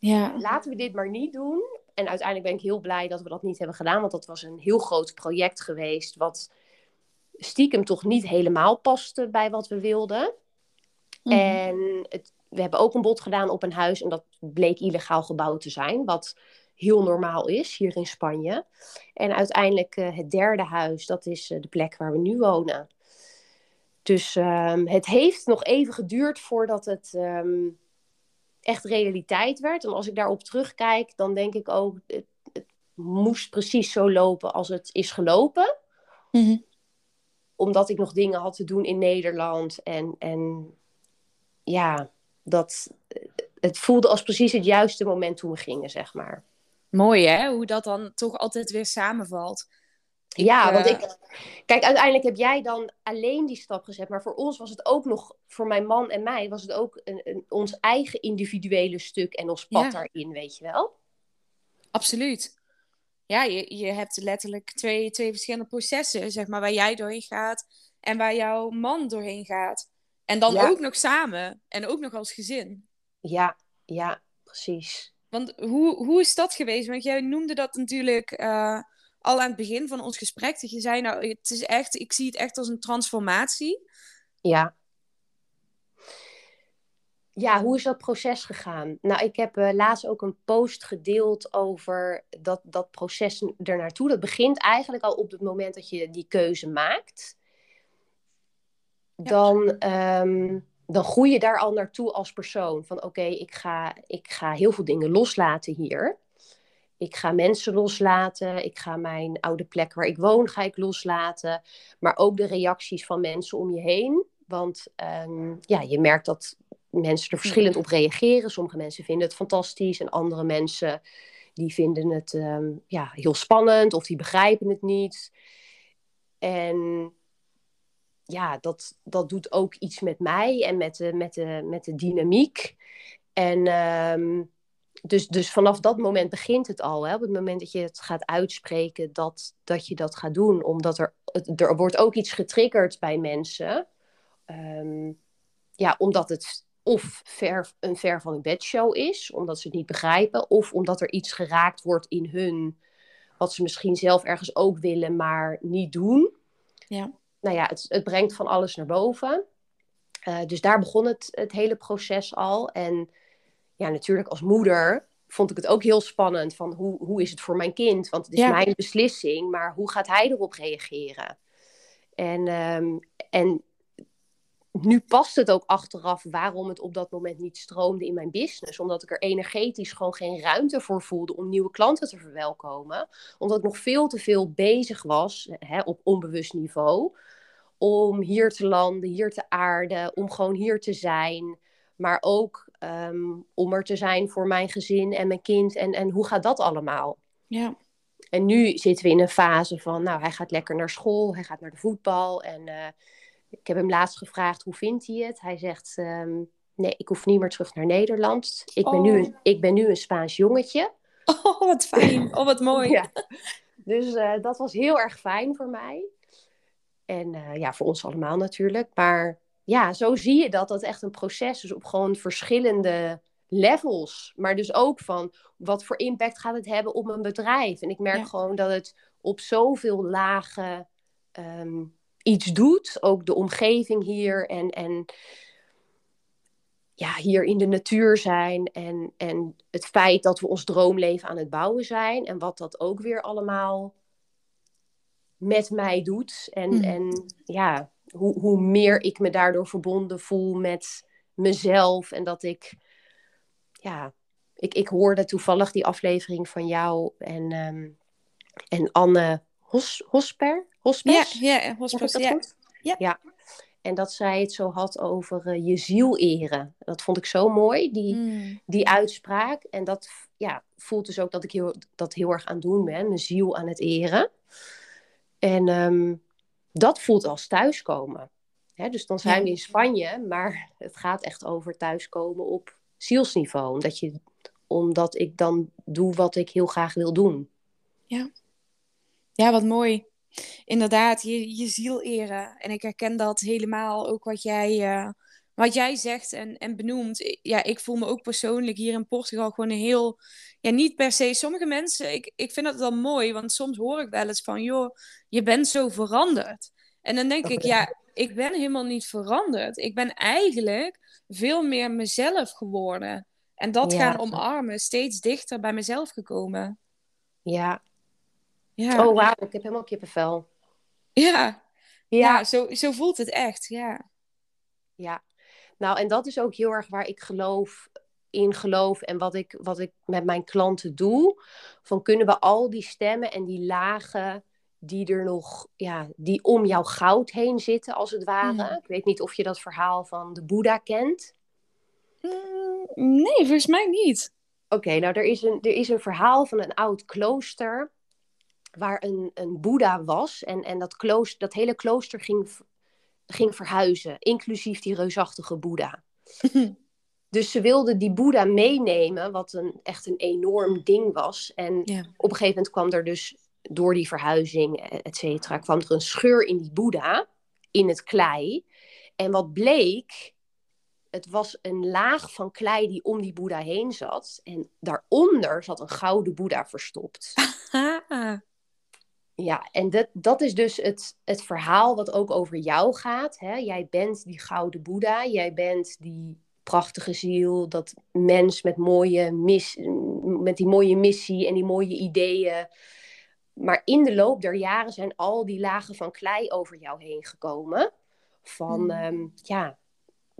Ja. Laten we dit maar niet doen. En uiteindelijk ben ik heel blij dat we dat niet hebben gedaan, want dat was een heel groot project geweest, wat stiekem toch niet helemaal paste bij wat we wilden. Mhm. En het, we hebben ook een bod gedaan op een huis en dat bleek illegaal gebouwd te zijn, wat heel normaal is hier in Spanje. En uiteindelijk uh, het derde huis, dat is uh, de plek waar we nu wonen. Dus um, het heeft nog even geduurd voordat het um, echt realiteit werd. En als ik daarop terugkijk, dan denk ik ook, het, het moest precies zo lopen als het is gelopen. Mhm. Omdat ik nog dingen had te doen in Nederland. En, en ja, dat, het voelde als precies het juiste moment toen we gingen, zeg maar. Mooi hè, hoe dat dan toch altijd weer samenvalt ja, want ik. Kijk, uiteindelijk heb jij dan alleen die stap gezet. Maar voor ons was het ook nog, voor mijn man en mij, was het ook een, een ons eigen individuele stuk en ons pad daarin, weet je wel? Absoluut. Ja, je, je hebt letterlijk twee, twee verschillende processen, zeg maar, waar jij doorheen gaat en waar jouw man doorheen gaat. En dan ook nog samen en ook nog als gezin. Ja, ja, precies. Want hoe, hoe is dat geweest? Want jij noemde dat natuurlijk. Uh, al aan het begin van ons gesprek. Dat je zei, nou, het is echt, ik zie het echt als een transformatie. Ja. Ja, hoe is dat proces gegaan? Nou, ik heb uh, laatst ook een post gedeeld over dat, dat proces ernaartoe. Dat begint eigenlijk al op het moment dat je die keuze maakt. Dan, ehm, dan groei je daar al naartoe als persoon. Van oké, ik, ga, ik ga heel veel dingen loslaten hier. Ik ga mensen loslaten. Ik ga mijn oude plek waar ik woon, ga ik loslaten. Maar ook de reacties van mensen om je heen. Want ehm, ja, je merkt dat mensen er verschillend op reageren. Sommige mensen vinden het fantastisch en andere mensen die vinden het ehm, ja, heel spannend of die begrijpen het niet. En ja, dat, dat doet ook iets met mij en met de, met de, met de dynamiek. En um, dus, dus vanaf dat moment begint het al. Hè? Op het moment dat je het gaat uitspreken dat, dat je dat gaat doen. Omdat er, er wordt ook iets getriggerd bij mensen. Um, ja, omdat het of ver, een ver van hun bedshow is. Omdat ze het niet begrijpen. Of omdat er iets geraakt wordt in hun. Wat ze misschien zelf ergens ook willen, maar niet doen. Ja. Nou ja, het, het brengt van alles naar boven. Uh, dus daar begon het, het hele proces al. En ja, natuurlijk als moeder vond ik het ook heel spannend van hoe, hoe is het voor mijn kind? Want het is mijn beslissing, maar hoe gaat hij erop reageren? En, ehm, en nu past het ook achteraf waarom het op dat moment niet stroomde in mijn business. Omdat ik er energetisch gewoon geen ruimte voor voelde om nieuwe klanten te verwelkomen. Omdat ik nog veel te veel bezig was hè, op onbewust niveau. Om hier te landen, hier te aarden, om gewoon hier te zijn. Maar ook um, om er te zijn voor mijn gezin en mijn kind. En, en hoe gaat dat allemaal? Ja. En nu zitten we in een fase van, nou, hij gaat lekker naar school, hij gaat naar de voetbal. En uh, ik heb hem laatst gevraagd, hoe vindt hij het? Hij zegt, um, nee, ik hoef niet meer terug naar Nederland. Ik, ben, nu een, ik ben nu een Spaans jongetje. Oh, wat fijn. Oh, wat mooi. ja. Dus uh, dat was heel erg fijn voor mij. En uh, ja, voor ons allemaal natuurlijk. Maar ja, zo zie je dat dat echt een proces is op gewoon verschillende levels. Maar dus ook van wat voor impact gaat het hebben op een bedrijf. En ik merk gewoon dat het op zoveel lagen um, iets doet. Ook de omgeving hier en, en ja, hier in de natuur zijn. En, en het feit dat we ons droomleven aan het bouwen zijn. En wat dat ook weer allemaal met mij doet. En, mm. en ja, hoe, hoe meer ik me daardoor verbonden voel met mezelf. En dat ik, ja, ik, ik hoorde toevallig die aflevering van jou en, um, en Anne Hos, Hosper. Hospers? Ja, ja, Hospers, ja. ja. ja. En dat zij het zo had over uh, je ziel eren. Dat vond ik zo mooi, die, mm. die uitspraak. En dat ja, voelt dus ook dat ik heel, dat heel erg aan het doen ben. Mijn ziel aan het eren. En um, dat voelt als thuiskomen. Hè, dus dan zijn we in Spanje, maar het gaat echt over thuiskomen op zielsniveau. Omdat, je, omdat ik dan doe wat ik heel graag wil doen. Ja, ja wat mooi. Inderdaad, je, je ziel eren. En ik herken dat helemaal ook wat jij, uh, wat jij zegt en, en benoemt. Ja, ik voel me ook persoonlijk hier in Portugal gewoon een heel... Ja, niet per se. Sommige mensen, ik, ik vind dat wel mooi, want soms hoor ik wel eens van... joh, je bent zo veranderd. En dan denk ik, ja, ik ben helemaal niet veranderd. Ik ben eigenlijk veel meer mezelf geworden. En dat gaan omarmen, steeds dichter bij mezelf gekomen. Ja. ja. Oh, wauw, ik heb helemaal kippenvel. Ja. Ja, ja zo, zo voelt het echt, ja. Ja. Nou, en dat is ook heel erg waar ik geloof in geloof en wat ik, wat ik met mijn klanten doe. Van kunnen we al die stemmen en die lagen die er nog, ja, die om jouw goud heen zitten, als het ware. Hmm. Ik weet niet of je dat verhaal van de Boeddha kent. Mm, nee, volgens mij niet. Oké, nou er is, een, er is een verhaal van een oud klooster waar een, een Boeddha was. En, en dat, klooster, dat hele klooster ging, ging verhuizen, inclusief die reusachtige Boeddha. dus ze wilden die Boeddha meenemen, wat een, echt een enorm ding was. En op een gegeven moment kwam er dus door die verhuizing, et cetera, kwam er een scheur in die Boeddha, in het klei. En wat bleek, het was een laag van klei die om die Boeddha heen zat. En daaronder zat een gouden Boeddha verstopt. ja, en dat, dat is dus het, het verhaal wat ook over jou gaat. Hè? Jij bent die gouden Boeddha, jij bent die prachtige ziel, dat mens met, mooie mis, met die mooie missie en die mooie ideeën. Maar in de loop der jaren zijn al die lagen van klei over jou heen gekomen. Van hmm. Ehm, ja,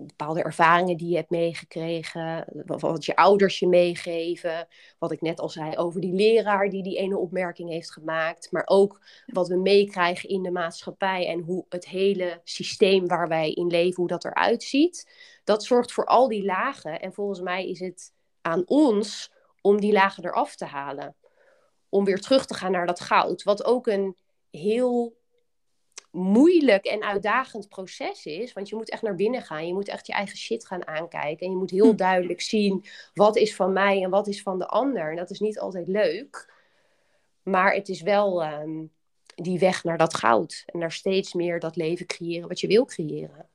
bepaalde ervaringen die je hebt meegekregen, wat je ouders je meegeven, wat ik net al zei over die leraar die die ene opmerking heeft gemaakt, maar ook wat we meekrijgen in de maatschappij en hoe het hele systeem waar wij in leven, hoe dat eruit ziet. Dat zorgt voor al die lagen en volgens mij is het aan ons om die lagen eraf te halen om weer terug te gaan naar dat goud. Wat ook een heel moeilijk en uitdagend proces is. Want je moet echt naar binnen gaan. Je moet echt je eigen shit gaan aankijken. En je moet heel hm. duidelijk zien wat is van mij en wat is van de ander. En dat is niet altijd leuk. Maar het is wel ehm, die weg naar dat goud. En naar steeds meer dat leven creëren wat je wil creëren.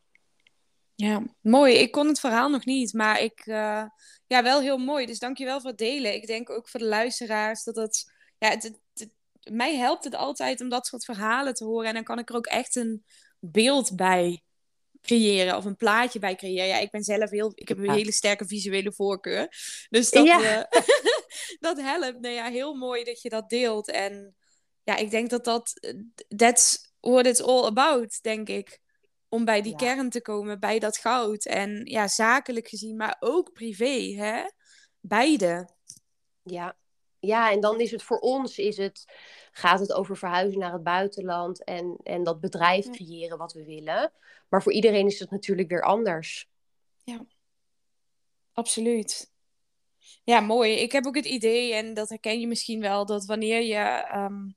Ja, mooi. Ik kon het verhaal nog niet, maar ik, uh, ja, wel heel mooi. Dus dankjewel voor het delen. Ik denk ook voor de luisteraars dat het ja, het, mij helpt het altijd om dat soort verhalen te horen. En dan kan ik er ook echt een beeld bij creëren of een plaatje bij creëren. Ja, ik ben zelf heel, ik heb een hele sterke visuele voorkeur. Dus dat, ja. uh, dat helpt. Nou ja, heel mooi dat je dat deelt. En ja, ik denk dat dat, that's what it's all about, denk ik. Om bij die kern te komen, bij dat goud. En ja, zakelijk gezien, maar ook privé, hè? Beide. Ja, ja, en dan is het voor ons, is het, gaat het over verhuizen naar het buitenland en, en dat bedrijf creëren wat we willen. Maar voor iedereen is het natuurlijk weer anders. Ja, absoluut. Ja, mooi. Ik heb ook het idee, en dat herken je misschien wel, dat wanneer je ehm,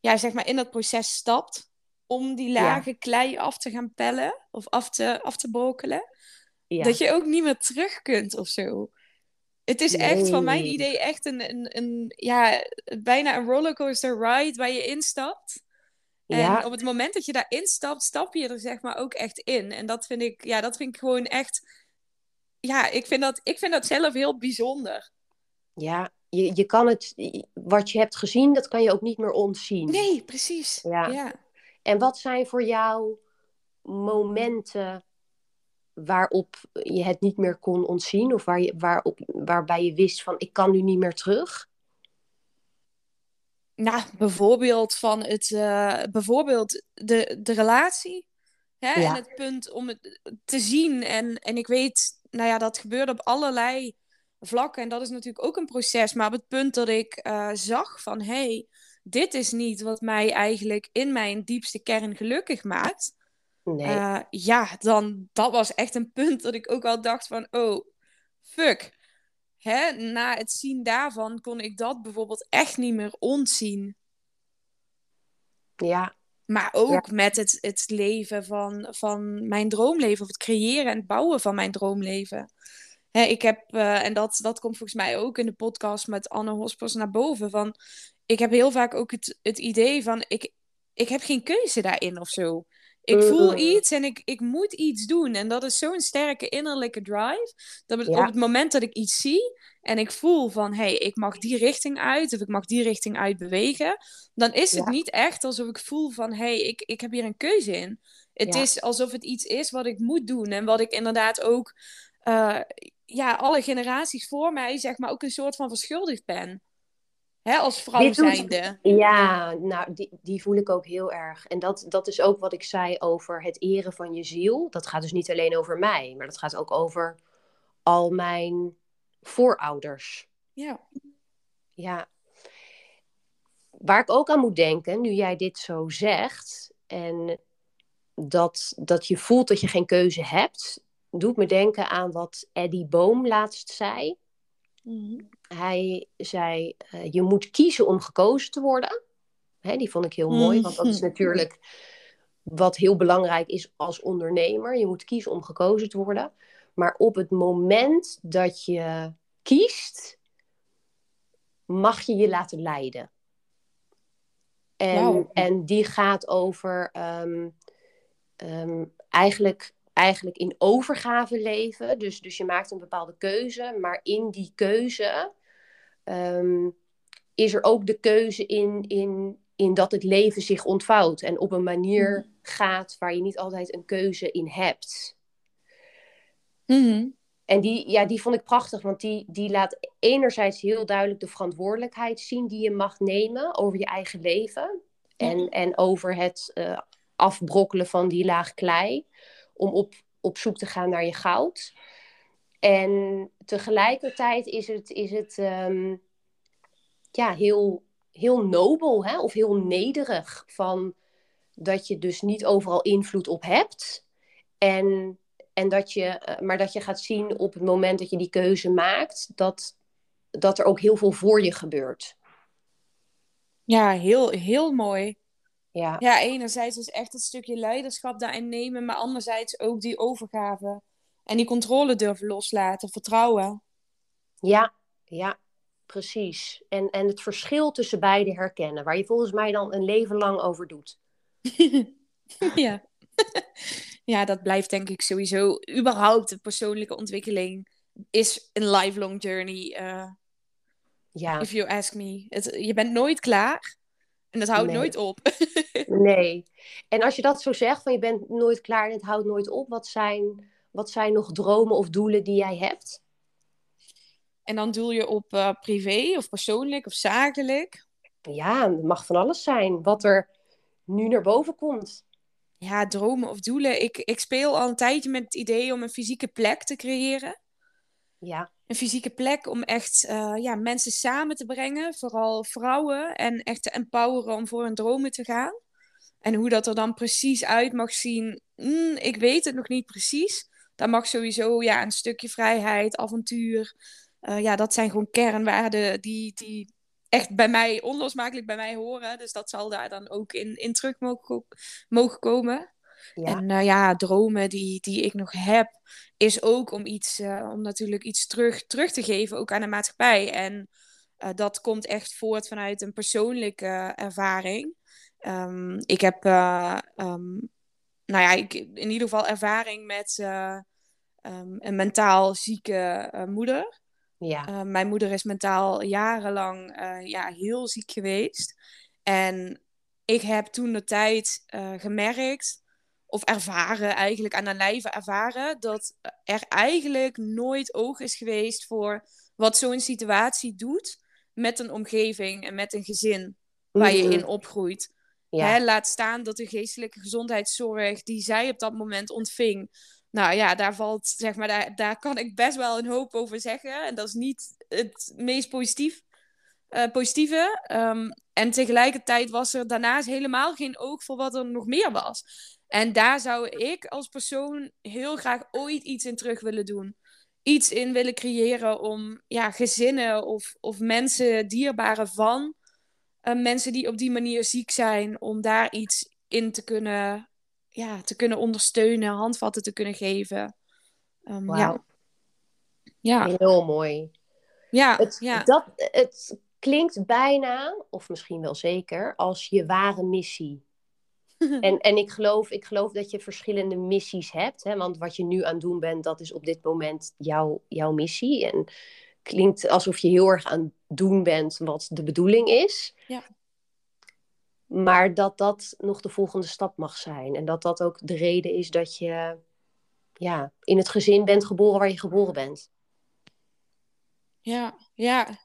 ja, zeg maar in dat proces stapt om die lage klei af te gaan pellen of af te, af te brokelen, ja. dat je ook niet meer terug kunt of zo. Het is echt van mijn idee echt een, een, een, ja, bijna een rollercoaster ride waar je instapt. En op het moment dat je daarin stapt, stap je er zeg maar ook echt in. En dat vind ik, ja, dat vind ik gewoon echt. Ja, ik vind dat, ik vind dat zelf heel bijzonder. Ja, je, je kan het, wat je hebt gezien, dat kan je ook niet meer ontzien. Nee, precies. Ja. ja. En wat zijn voor jou momenten waarop je het niet meer kon ontzien? Of waar je, waarop, waarbij je wist van, ik kan nu niet meer terug? nou, bijvoorbeeld van het, uh, bijvoorbeeld de, de relatie. Hè? En het punt om het te zien. En, en ik weet, nou ja, dat gebeurde op allerlei vlakken. En dat is natuurlijk ook een proces. Maar op het punt dat ik uh, zag van, hé, hey, dit is niet wat mij eigenlijk in mijn diepste kern gelukkig maakt. Nee. Uh, ja, dan dat was echt een punt dat ik ook al dacht van, oh, fuck hè, na het zien daarvan kon ik dat bijvoorbeeld echt niet meer ontzien. Ja. Maar ook met het, het leven van, van mijn droomleven, of het creëren en het bouwen van mijn droomleven. Hè, ik heb, uh, en dat, dat komt volgens mij ook in de podcast met Anne Hospers naar boven, van ik heb heel vaak ook het, het idee van ik, ik heb geen keuze daarin of zo. Ik voel iets en ik, ik moet iets doen. En dat is zo'n sterke innerlijke drive. Dat op het moment dat ik iets zie en ik voel van hé, hey, ik mag die richting uit of ik mag die richting uit bewegen, dan is het niet echt alsof ik voel van hé, hey, ik, ik heb hier een keuze in. Het is alsof het iets is wat ik moet doen en wat ik inderdaad ook, uh, ja, alle generaties voor mij, zeg maar, ook een soort van verschuldigd ben. Hè, als vrouw zijnde. Ja, nou, die, die voel ik ook heel erg. En dat, dat is ook wat ik zei over het eren van je ziel. Dat gaat dus niet alleen over mij, maar dat gaat ook over al mijn voorouders. Ja. Ja. Waar ik ook aan moet denken, nu jij dit zo zegt, en dat, dat je voelt dat je geen keuze hebt, doet me denken aan wat Eddie Boom laatst zei. Mhm. Hij zei, uh, je moet kiezen om gekozen te worden. Hè, die vond ik heel mooi, want dat is mhm. natuurlijk wat heel belangrijk is als ondernemer. Je moet kiezen om gekozen te worden. Maar op het moment dat je kiest, mag je je laten leiden. En, en die gaat over um, um, eigenlijk eigenlijk in overgave leven. Dus, dus je maakt een bepaalde keuze, maar in die keuze um, is er ook de keuze in, in, in dat het leven zich ontvouwt en op een manier mhm. gaat waar je niet altijd een keuze in hebt. Mm En die, ja, die vond ik prachtig, want die, die laat enerzijds heel duidelijk de verantwoordelijkheid zien die je mag nemen over je eigen leven. En, en over het uh, afbrokkelen van die laag klei om op, op zoek te gaan naar je goud. En tegelijkertijd is het, is het ehm, ja, heel, heel nobel hè? of heel nederig van dat je dus niet overal invloed op hebt. En, en dat je, eh, maar dat je gaat zien op het moment dat je die keuze maakt, dat, dat er ook heel veel voor je gebeurt. Ja, heel, heel mooi. Ja. ja, enerzijds is echt het stukje leiderschap daarin nemen, maar anderzijds ook die overgave. En die controle durven loslaten, vertrouwen. Ja, ja, precies. En, en het verschil tussen beide herkennen, waar je volgens mij dan een leven lang over doet. ja. ja, dat blijft denk ik sowieso. Überhaupt de persoonlijke ontwikkeling is een lifelong journey. Uh, ja. If you ask me. Het, je bent nooit klaar. En dat houdt nooit op. nee. En als je dat zo zegt, van je bent nooit klaar en het houdt nooit op, wat zijn, wat zijn nog dromen of doelen die jij hebt? En dan doel je op uh, privé of persoonlijk of zakelijk? Ja, het mag van alles zijn. Wat er nu naar boven komt. Ja, dromen of doelen. Ik, ik speel al een tijdje met het idee om een fysieke plek te creëren. Ja een fysieke plek om echt uh, ja, mensen samen te brengen, vooral vrouwen, en echt te empoweren om voor hun dromen te gaan. En hoe dat er dan precies uit mag zien, mm, ik weet het nog niet precies. Daar mag sowieso ja, een stukje vrijheid, avontuur, Uh, ja, dat zijn gewoon kernwaarden die, die echt bij mij, onlosmakelijk bij mij horen. Dus dat zal daar dan ook in, in terug mogen, mogen komen. Ja. En uh, ja, dromen die, die ik nog heb, is ook om iets, uh, om natuurlijk iets terug, terug te geven, ook aan de maatschappij. En uh, dat komt echt voort vanuit een persoonlijke ervaring. Um, ik heb, um, nou ja, ik, in ieder geval ervaring met um, een mentaal zieke moeder. Ja. mijn moeder is mentaal jarenlang ja, heel ziek geweest. En ik heb toen de tijd gemerkt of ervaren, eigenlijk aan de lijve ervaren, dat er eigenlijk nooit oog is geweest voor wat zo'n situatie doet met een omgeving en met een gezin waar je in opgroeit. Hè, laat staan dat de geestelijke gezondheidszorg die zij op dat moment ontving, nou ja, daar valt, zeg maar, daar, daar kan ik best wel een hoop over zeggen. En dat is niet het meest positief, uh, positieve. Um, en tegelijkertijd was er daarnaast helemaal geen oog voor wat er nog meer was. En daar zou ik als persoon heel graag ooit iets in terug willen doen. Iets in willen creëren om ja, gezinnen of, of mensen, dierbaren van uh, mensen die op die manier ziek zijn, om daar iets in te kunnen, ja, te kunnen ondersteunen, handvatten te kunnen geven. Um, wow. ja. ja. Heel mooi. Ja, het, ja. Dat, het klinkt bijna, of misschien wel zeker, als je ware missie. En, en ik, geloof, ik geloof dat je verschillende missies hebt. Hè? Want wat je nu aan het doen bent, dat is op dit moment jouw, jouw missie. En klinkt alsof je heel erg aan het doen bent wat de bedoeling is. Ja. Maar dat dat nog de volgende stap mag zijn. En dat dat ook de reden is dat je ja, in het gezin bent geboren waar je geboren bent. Ja, ja.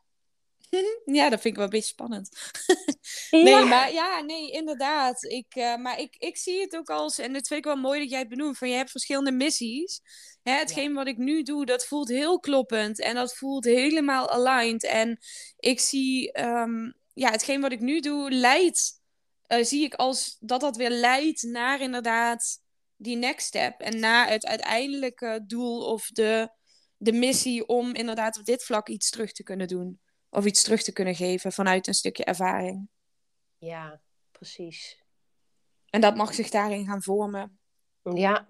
Ja, dat vind ik wel een beetje spannend. Nee, maar ja, nee, inderdaad. Ik, uh, maar ik, ik zie het ook als, en dat vind ik wel mooi dat jij het benoemt, van je hebt verschillende missies. Hè, hetgeen wat ik nu doe, dat voelt heel kloppend en dat voelt helemaal aligned. En ik zie, um, ja, hetgeen wat ik nu doe, leidt, uh, zie ik als dat dat weer leidt naar inderdaad die next step. En naar het uiteindelijke doel of de, de missie om inderdaad op dit vlak iets terug te kunnen doen. Of iets terug te kunnen geven vanuit een stukje ervaring. Ja, precies. En dat mag zich daarin gaan vormen. Ja,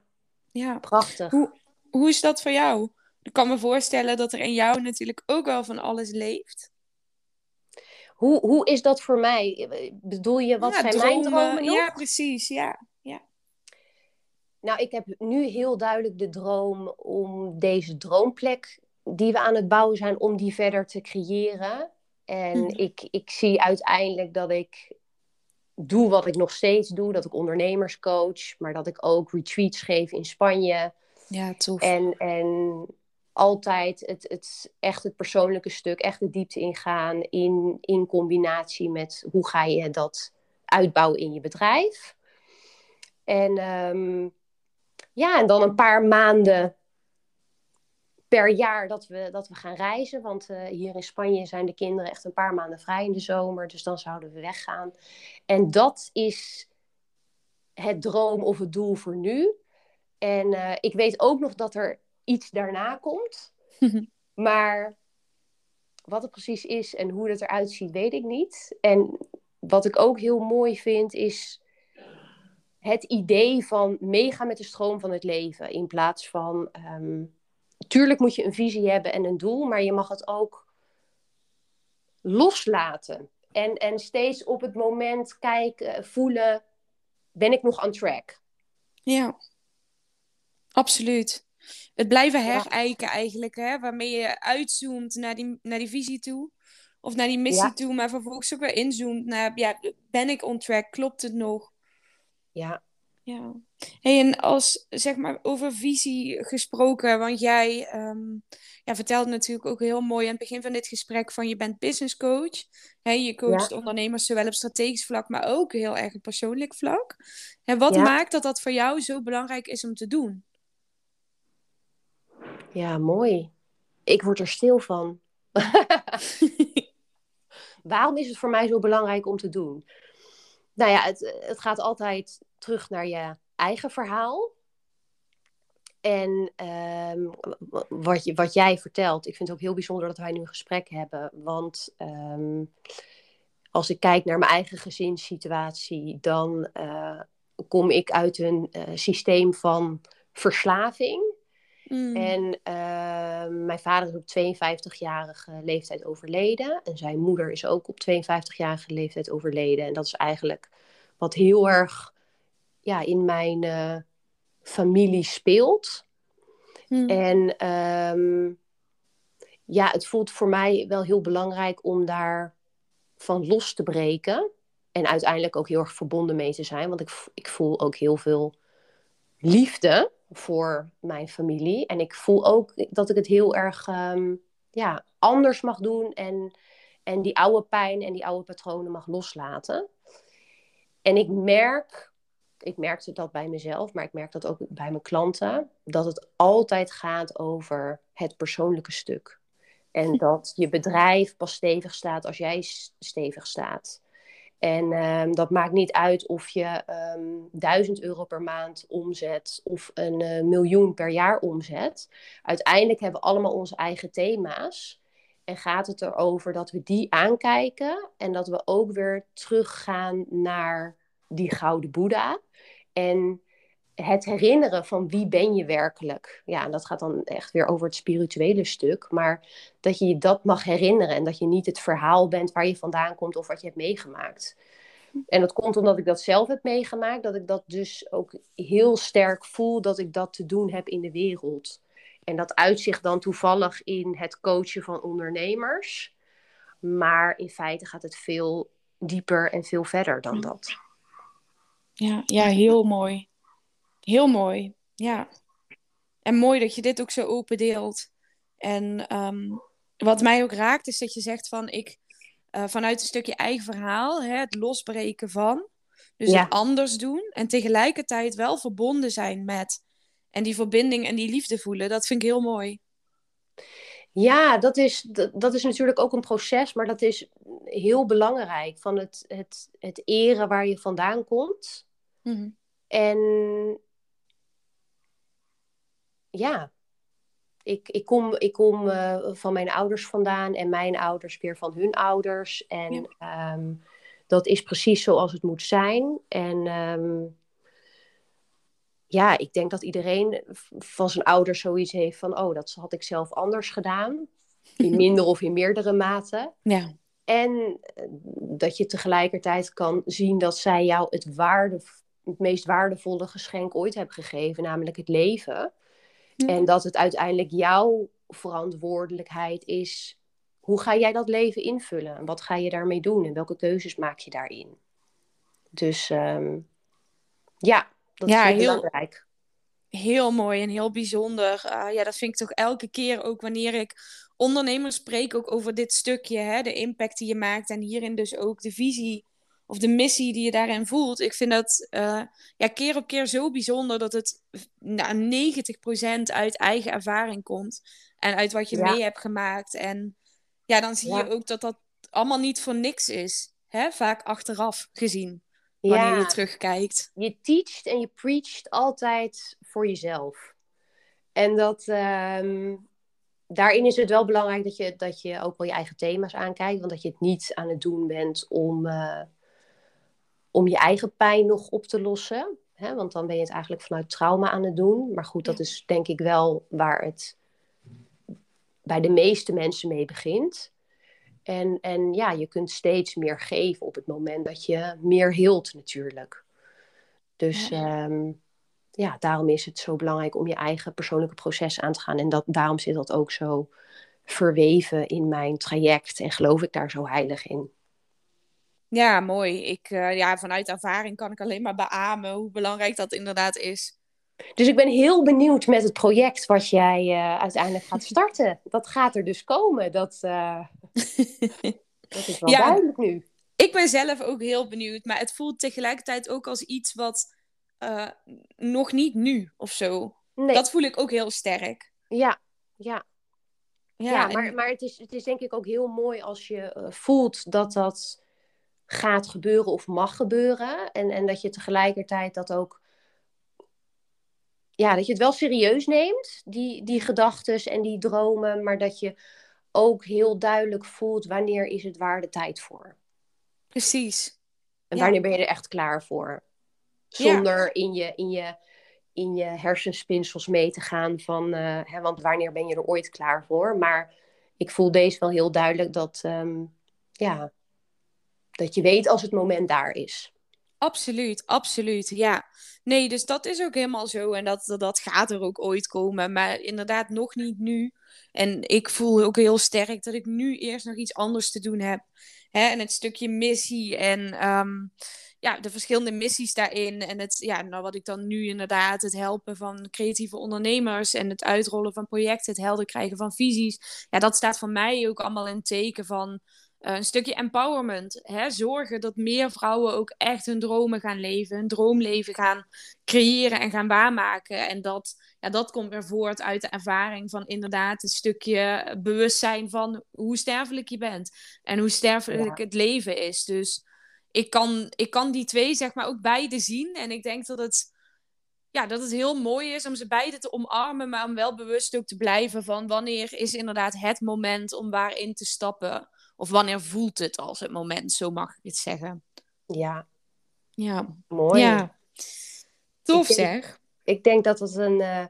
ja. prachtig. Hoe, hoe is dat voor jou? Ik kan me voorstellen dat er in jou natuurlijk ook wel van alles leeft. Hoe, hoe is dat voor mij? Bedoel je, wat zijn mijn dromen nog? Ja, precies, ja. ja. Nou, ik heb nu heel duidelijk de droom om deze droomplek die we aan het bouwen zijn, om die verder te creëren. En hm. ik, ik zie uiteindelijk dat ik doe wat ik nog steeds doe. Dat ik ondernemers coach, maar dat ik ook retreats geef in Spanje. Ja, tof. En, en altijd het, het, echt het persoonlijke stuk, echt de diepte ingaan in, in combinatie met hoe ga je dat uitbouwen in je bedrijf. En um, ja, en dan een paar maanden per jaar dat we, dat we gaan reizen. Want uh, hier in Spanje zijn de kinderen echt een paar maanden vrij in de zomer. Dus dan zouden we weggaan. En dat is het droom of het doel voor nu. En uh, ik weet ook nog dat er iets daarna komt. maar wat het precies is en hoe het eruit ziet, weet ik niet. En wat ik ook heel mooi vind, is het idee van meegaan met de stroom van het leven. In plaats van um, tuurlijk moet je een visie hebben en een doel, maar je mag het ook loslaten. En, en steeds op het moment kijken, voelen, ben ik nog on track? Ja, absoluut. Het blijven herijken eigenlijk, hè? waarmee je uitzoomt naar die, naar die visie toe. Of naar die missie toe, maar vervolgens ook weer inzoomt naar, ja, ben ik on track? Klopt het nog? Ja. Ja. Hey, en als zeg maar over visie gesproken, want jij um, ja, vertelde natuurlijk ook heel mooi aan het begin van dit gesprek van je bent business coach. Hey, je coacht ondernemers zowel op strategisch vlak, maar ook heel erg op persoonlijk vlak. En wat maakt dat dat voor jou zo belangrijk is om te doen? Ja, mooi. Ik word er stil van. Waarom is het voor mij zo belangrijk om te doen? Nou ja, het, het gaat altijd terug naar je eigen verhaal. en ehm, wat, je, wat jij vertelt, ik vind het ook heel bijzonder dat wij nu een gesprek hebben. Want ehm, als ik kijk naar mijn eigen gezinssituatie, dan uh, kom ik uit een uh, systeem van verslaving. Mm. En ehm, mijn vader is op 52-jarige leeftijd overleden. En zijn moeder is ook op 52-jarige leeftijd overleden. En dat is eigenlijk wat heel erg ja, in mijn uh, familie speelt. Hmm. En ehm, ja, het voelt voor mij wel heel belangrijk om daar van los te breken. En uiteindelijk ook heel erg verbonden mee te zijn. Want ik, ik voel ook heel veel liefde voor mijn familie. En ik voel ook dat ik het heel erg um, ja, anders mag doen. En, en die oude pijn en die oude patronen mag loslaten. En ik merk ik merkte dat bij mezelf, maar ik merk dat ook bij mijn klanten, dat het altijd gaat over het persoonlijke stuk. En dat je bedrijf pas stevig staat als jij stevig staat. En um, dat maakt niet uit of je um, 1000 euro per maand omzet of een uh, miljoen per jaar omzet. Uiteindelijk hebben we allemaal onze eigen thema's. En gaat het erover dat we die aankijken en dat we ook weer teruggaan naar die gouden Boeddha. En het herinneren van wie ben je werkelijk. Ja, en dat gaat dan echt weer over het spirituele stuk. Maar dat je je dat mag herinneren en dat je niet het verhaal bent waar je vandaan komt of wat je hebt meegemaakt. En dat komt omdat ik dat zelf heb meegemaakt, dat ik dat dus ook heel sterk voel dat ik dat te doen heb in de wereld. En dat uitzicht dan toevallig in het coachen van ondernemers. Maar in feite gaat het veel dieper en veel verder dan dat. Ja, ja, heel mooi. Heel mooi, ja. En mooi dat je dit ook zo open deelt. En ehm, wat mij ook raakt, is dat je zegt van ik uh, vanuit een stukje eigen verhaal, hè, het losbreken van. Dus het anders doen. En tegelijkertijd wel verbonden zijn met. En die verbinding en die liefde voelen. Dat vind ik heel mooi. Ja, dat is, dat, dat, is natuurlijk ook een proces, maar dat is heel belangrijk. Van het, het, het eren waar je vandaan komt. Mhm. En ja, ik, ik kom, ik kom uh, van mijn ouders vandaan en mijn ouders weer van hun ouders. En ehm, dat is precies zoals het moet zijn. En um, ja, ik denk dat iedereen van zijn ouders zoiets heeft van, oh, dat had ik zelf anders gedaan. In minder of in meerdere mate. Ja. En eh, dat je tegelijkertijd kan zien dat zij jou het, waarde, het meest waardevolle geschenk ooit hebben gegeven, namelijk het leven. En dat het uiteindelijk jouw verantwoordelijkheid is. Hoe ga jij dat leven invullen? En wat ga je daarmee doen? En welke keuzes maak je daarin? Dus um, ja, dat ja, is heel, belangrijk. Heel mooi en heel bijzonder. Uh, ja, dat vind ik toch elke keer ook wanneer ik ondernemers spreek ook over dit stukje, hè, de impact die je maakt en hierin dus ook de visie of de missie die je daarin voelt. Ik vind dat uh, ja, keer op keer zo bijzonder dat het nou, 90% uit eigen ervaring komt en uit wat je mee hebt gemaakt. En ja, dan zie je ook dat dat allemaal niet voor niks is, hè? vaak achteraf gezien wanneer je terugkijkt. Je teacht en je preacht altijd voor jezelf. En dat, ehm, daarin is het wel belangrijk dat je, dat je ook wel je eigen thema's aankijkt. Want dat je het niet aan het doen bent om, uh, om je eigen pijn nog op te lossen. Hè? Want dan ben je het eigenlijk vanuit trauma aan het doen. Maar goed, dat is denk ik wel waar het bij de meeste mensen mee begint. En, en ja, je kunt steeds meer geven op het moment dat je meer hield natuurlijk. Dus ja. Ehm, ja, daarom is het zo belangrijk om je eigen persoonlijke proces aan te gaan. En dat, daarom zit dat ook zo verweven in mijn traject en geloof ik daar zo heilig in. Ja, mooi. Ik, uh, ja, vanuit ervaring kan ik alleen maar beamen hoe belangrijk dat inderdaad is. Dus ik ben heel benieuwd met het project wat jij uh, uiteindelijk gaat starten. dat gaat er dus komen. Dat, uh, dat is wel ja, duidelijk nu. Ik ben zelf ook heel benieuwd. Maar het voelt tegelijkertijd ook als iets wat uh, nog niet nu of zo. Nee. Dat voel ik ook heel sterk. Ja, ja. Ja, ja maar, maar het, is, het is denk ik ook heel mooi als je voelt dat dat gaat gebeuren of mag gebeuren. En, en dat je tegelijkertijd dat ook ja, dat je het wel serieus neemt, die, die gedachten en die dromen, maar dat je ook heel duidelijk voelt wanneer is het waar de tijd voor. Precies. En wanneer ben je er echt klaar voor? Zonder in, je, in, je, in je hersenspinsels mee te gaan van, uh, hè, want wanneer ben je er ooit klaar voor? Maar ik voel deze wel heel duidelijk dat, ehm, ja, dat je weet als het moment daar is. Absoluut, absoluut, ja. Nee, dus dat is ook helemaal zo en dat, dat gaat er ook ooit komen, maar inderdaad nog niet nu. En ik voel ook heel sterk dat ik nu eerst nog iets anders te doen heb. Hè? En het stukje missie en ehm, ja, de verschillende missies daarin. En het, ja, nou, wat ik dan nu inderdaad, het helpen van creatieve ondernemers en het uitrollen van projecten, het helder krijgen van visies. Ja, dat staat voor mij ook allemaal in teken van een stukje empowerment. Hè? Zorgen dat meer vrouwen ook echt hun dromen gaan leven, hun droomleven gaan creëren en gaan waarmaken. En dat, ja, dat komt weer voort uit de ervaring van inderdaad een stukje bewustzijn van hoe sterfelijk je bent en hoe sterfelijk het leven is. Dus ik kan, ik kan die twee zeg maar ook beide zien. En ik denk dat het, ja, dat het heel mooi is om ze beide te omarmen, maar om wel bewust ook te blijven van wanneer is inderdaad het moment om waarin te stappen. Of wanneer voelt het als het moment, zo mag ik het zeggen. Ja. Ja. Mooi. Ja. Tof zeg. Ik denk dat het een,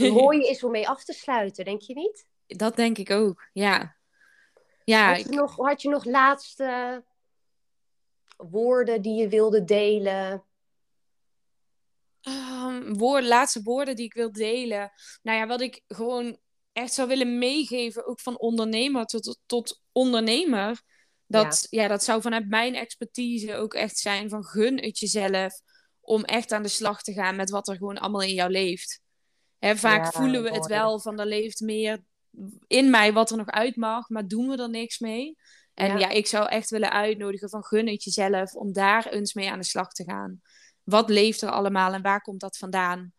uh, mooie is om mee af te sluiten, denk je niet? Dat denk ik ook, ja. ja had, je nog, had je nog laatste woorden die je wilde delen? Um, laatste woorden die ik wil delen. Nou ja, wat ik gewoon echt zou willen meegeven, ook van ondernemer tot, tot ondernemer. Dat, ja. dat zou vanuit mijn expertise ook echt zijn van gun het jezelf om echt aan de slag te gaan met wat er gewoon allemaal in jou leeft. Hè, vaak voelen we het wel van er leeft meer in mij wat er nog uit mag, maar doen we er niks mee. En ja. ik zou echt willen uitnodigen van gun het jezelf om daar eens mee aan de slag te gaan. Wat leeft er allemaal en waar komt dat vandaan?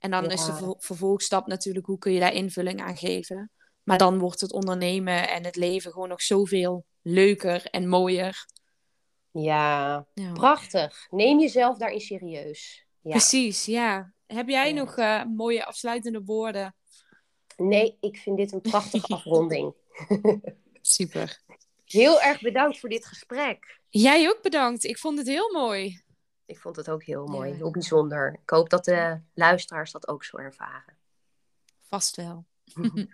En dan is de vervolgstap natuurlijk, hoe kun je daar invulling aan geven? Maar dan wordt het ondernemen en het leven gewoon nog zoveel leuker en mooier. Ja, ja. prachtig. Neem jezelf daarin serieus. Ja. Precies, ja. Heb jij nog uh, mooie afsluitende woorden? Nee, ik vind dit een prachtige afronding. Super. Heel erg bedankt voor dit gesprek. Jij ook bedankt. Ik vond het heel mooi. Ik vond het ook heel mooi, heel bijzonder. Ik hoop dat de luisteraars dat ook zo ervaren. Vast wel.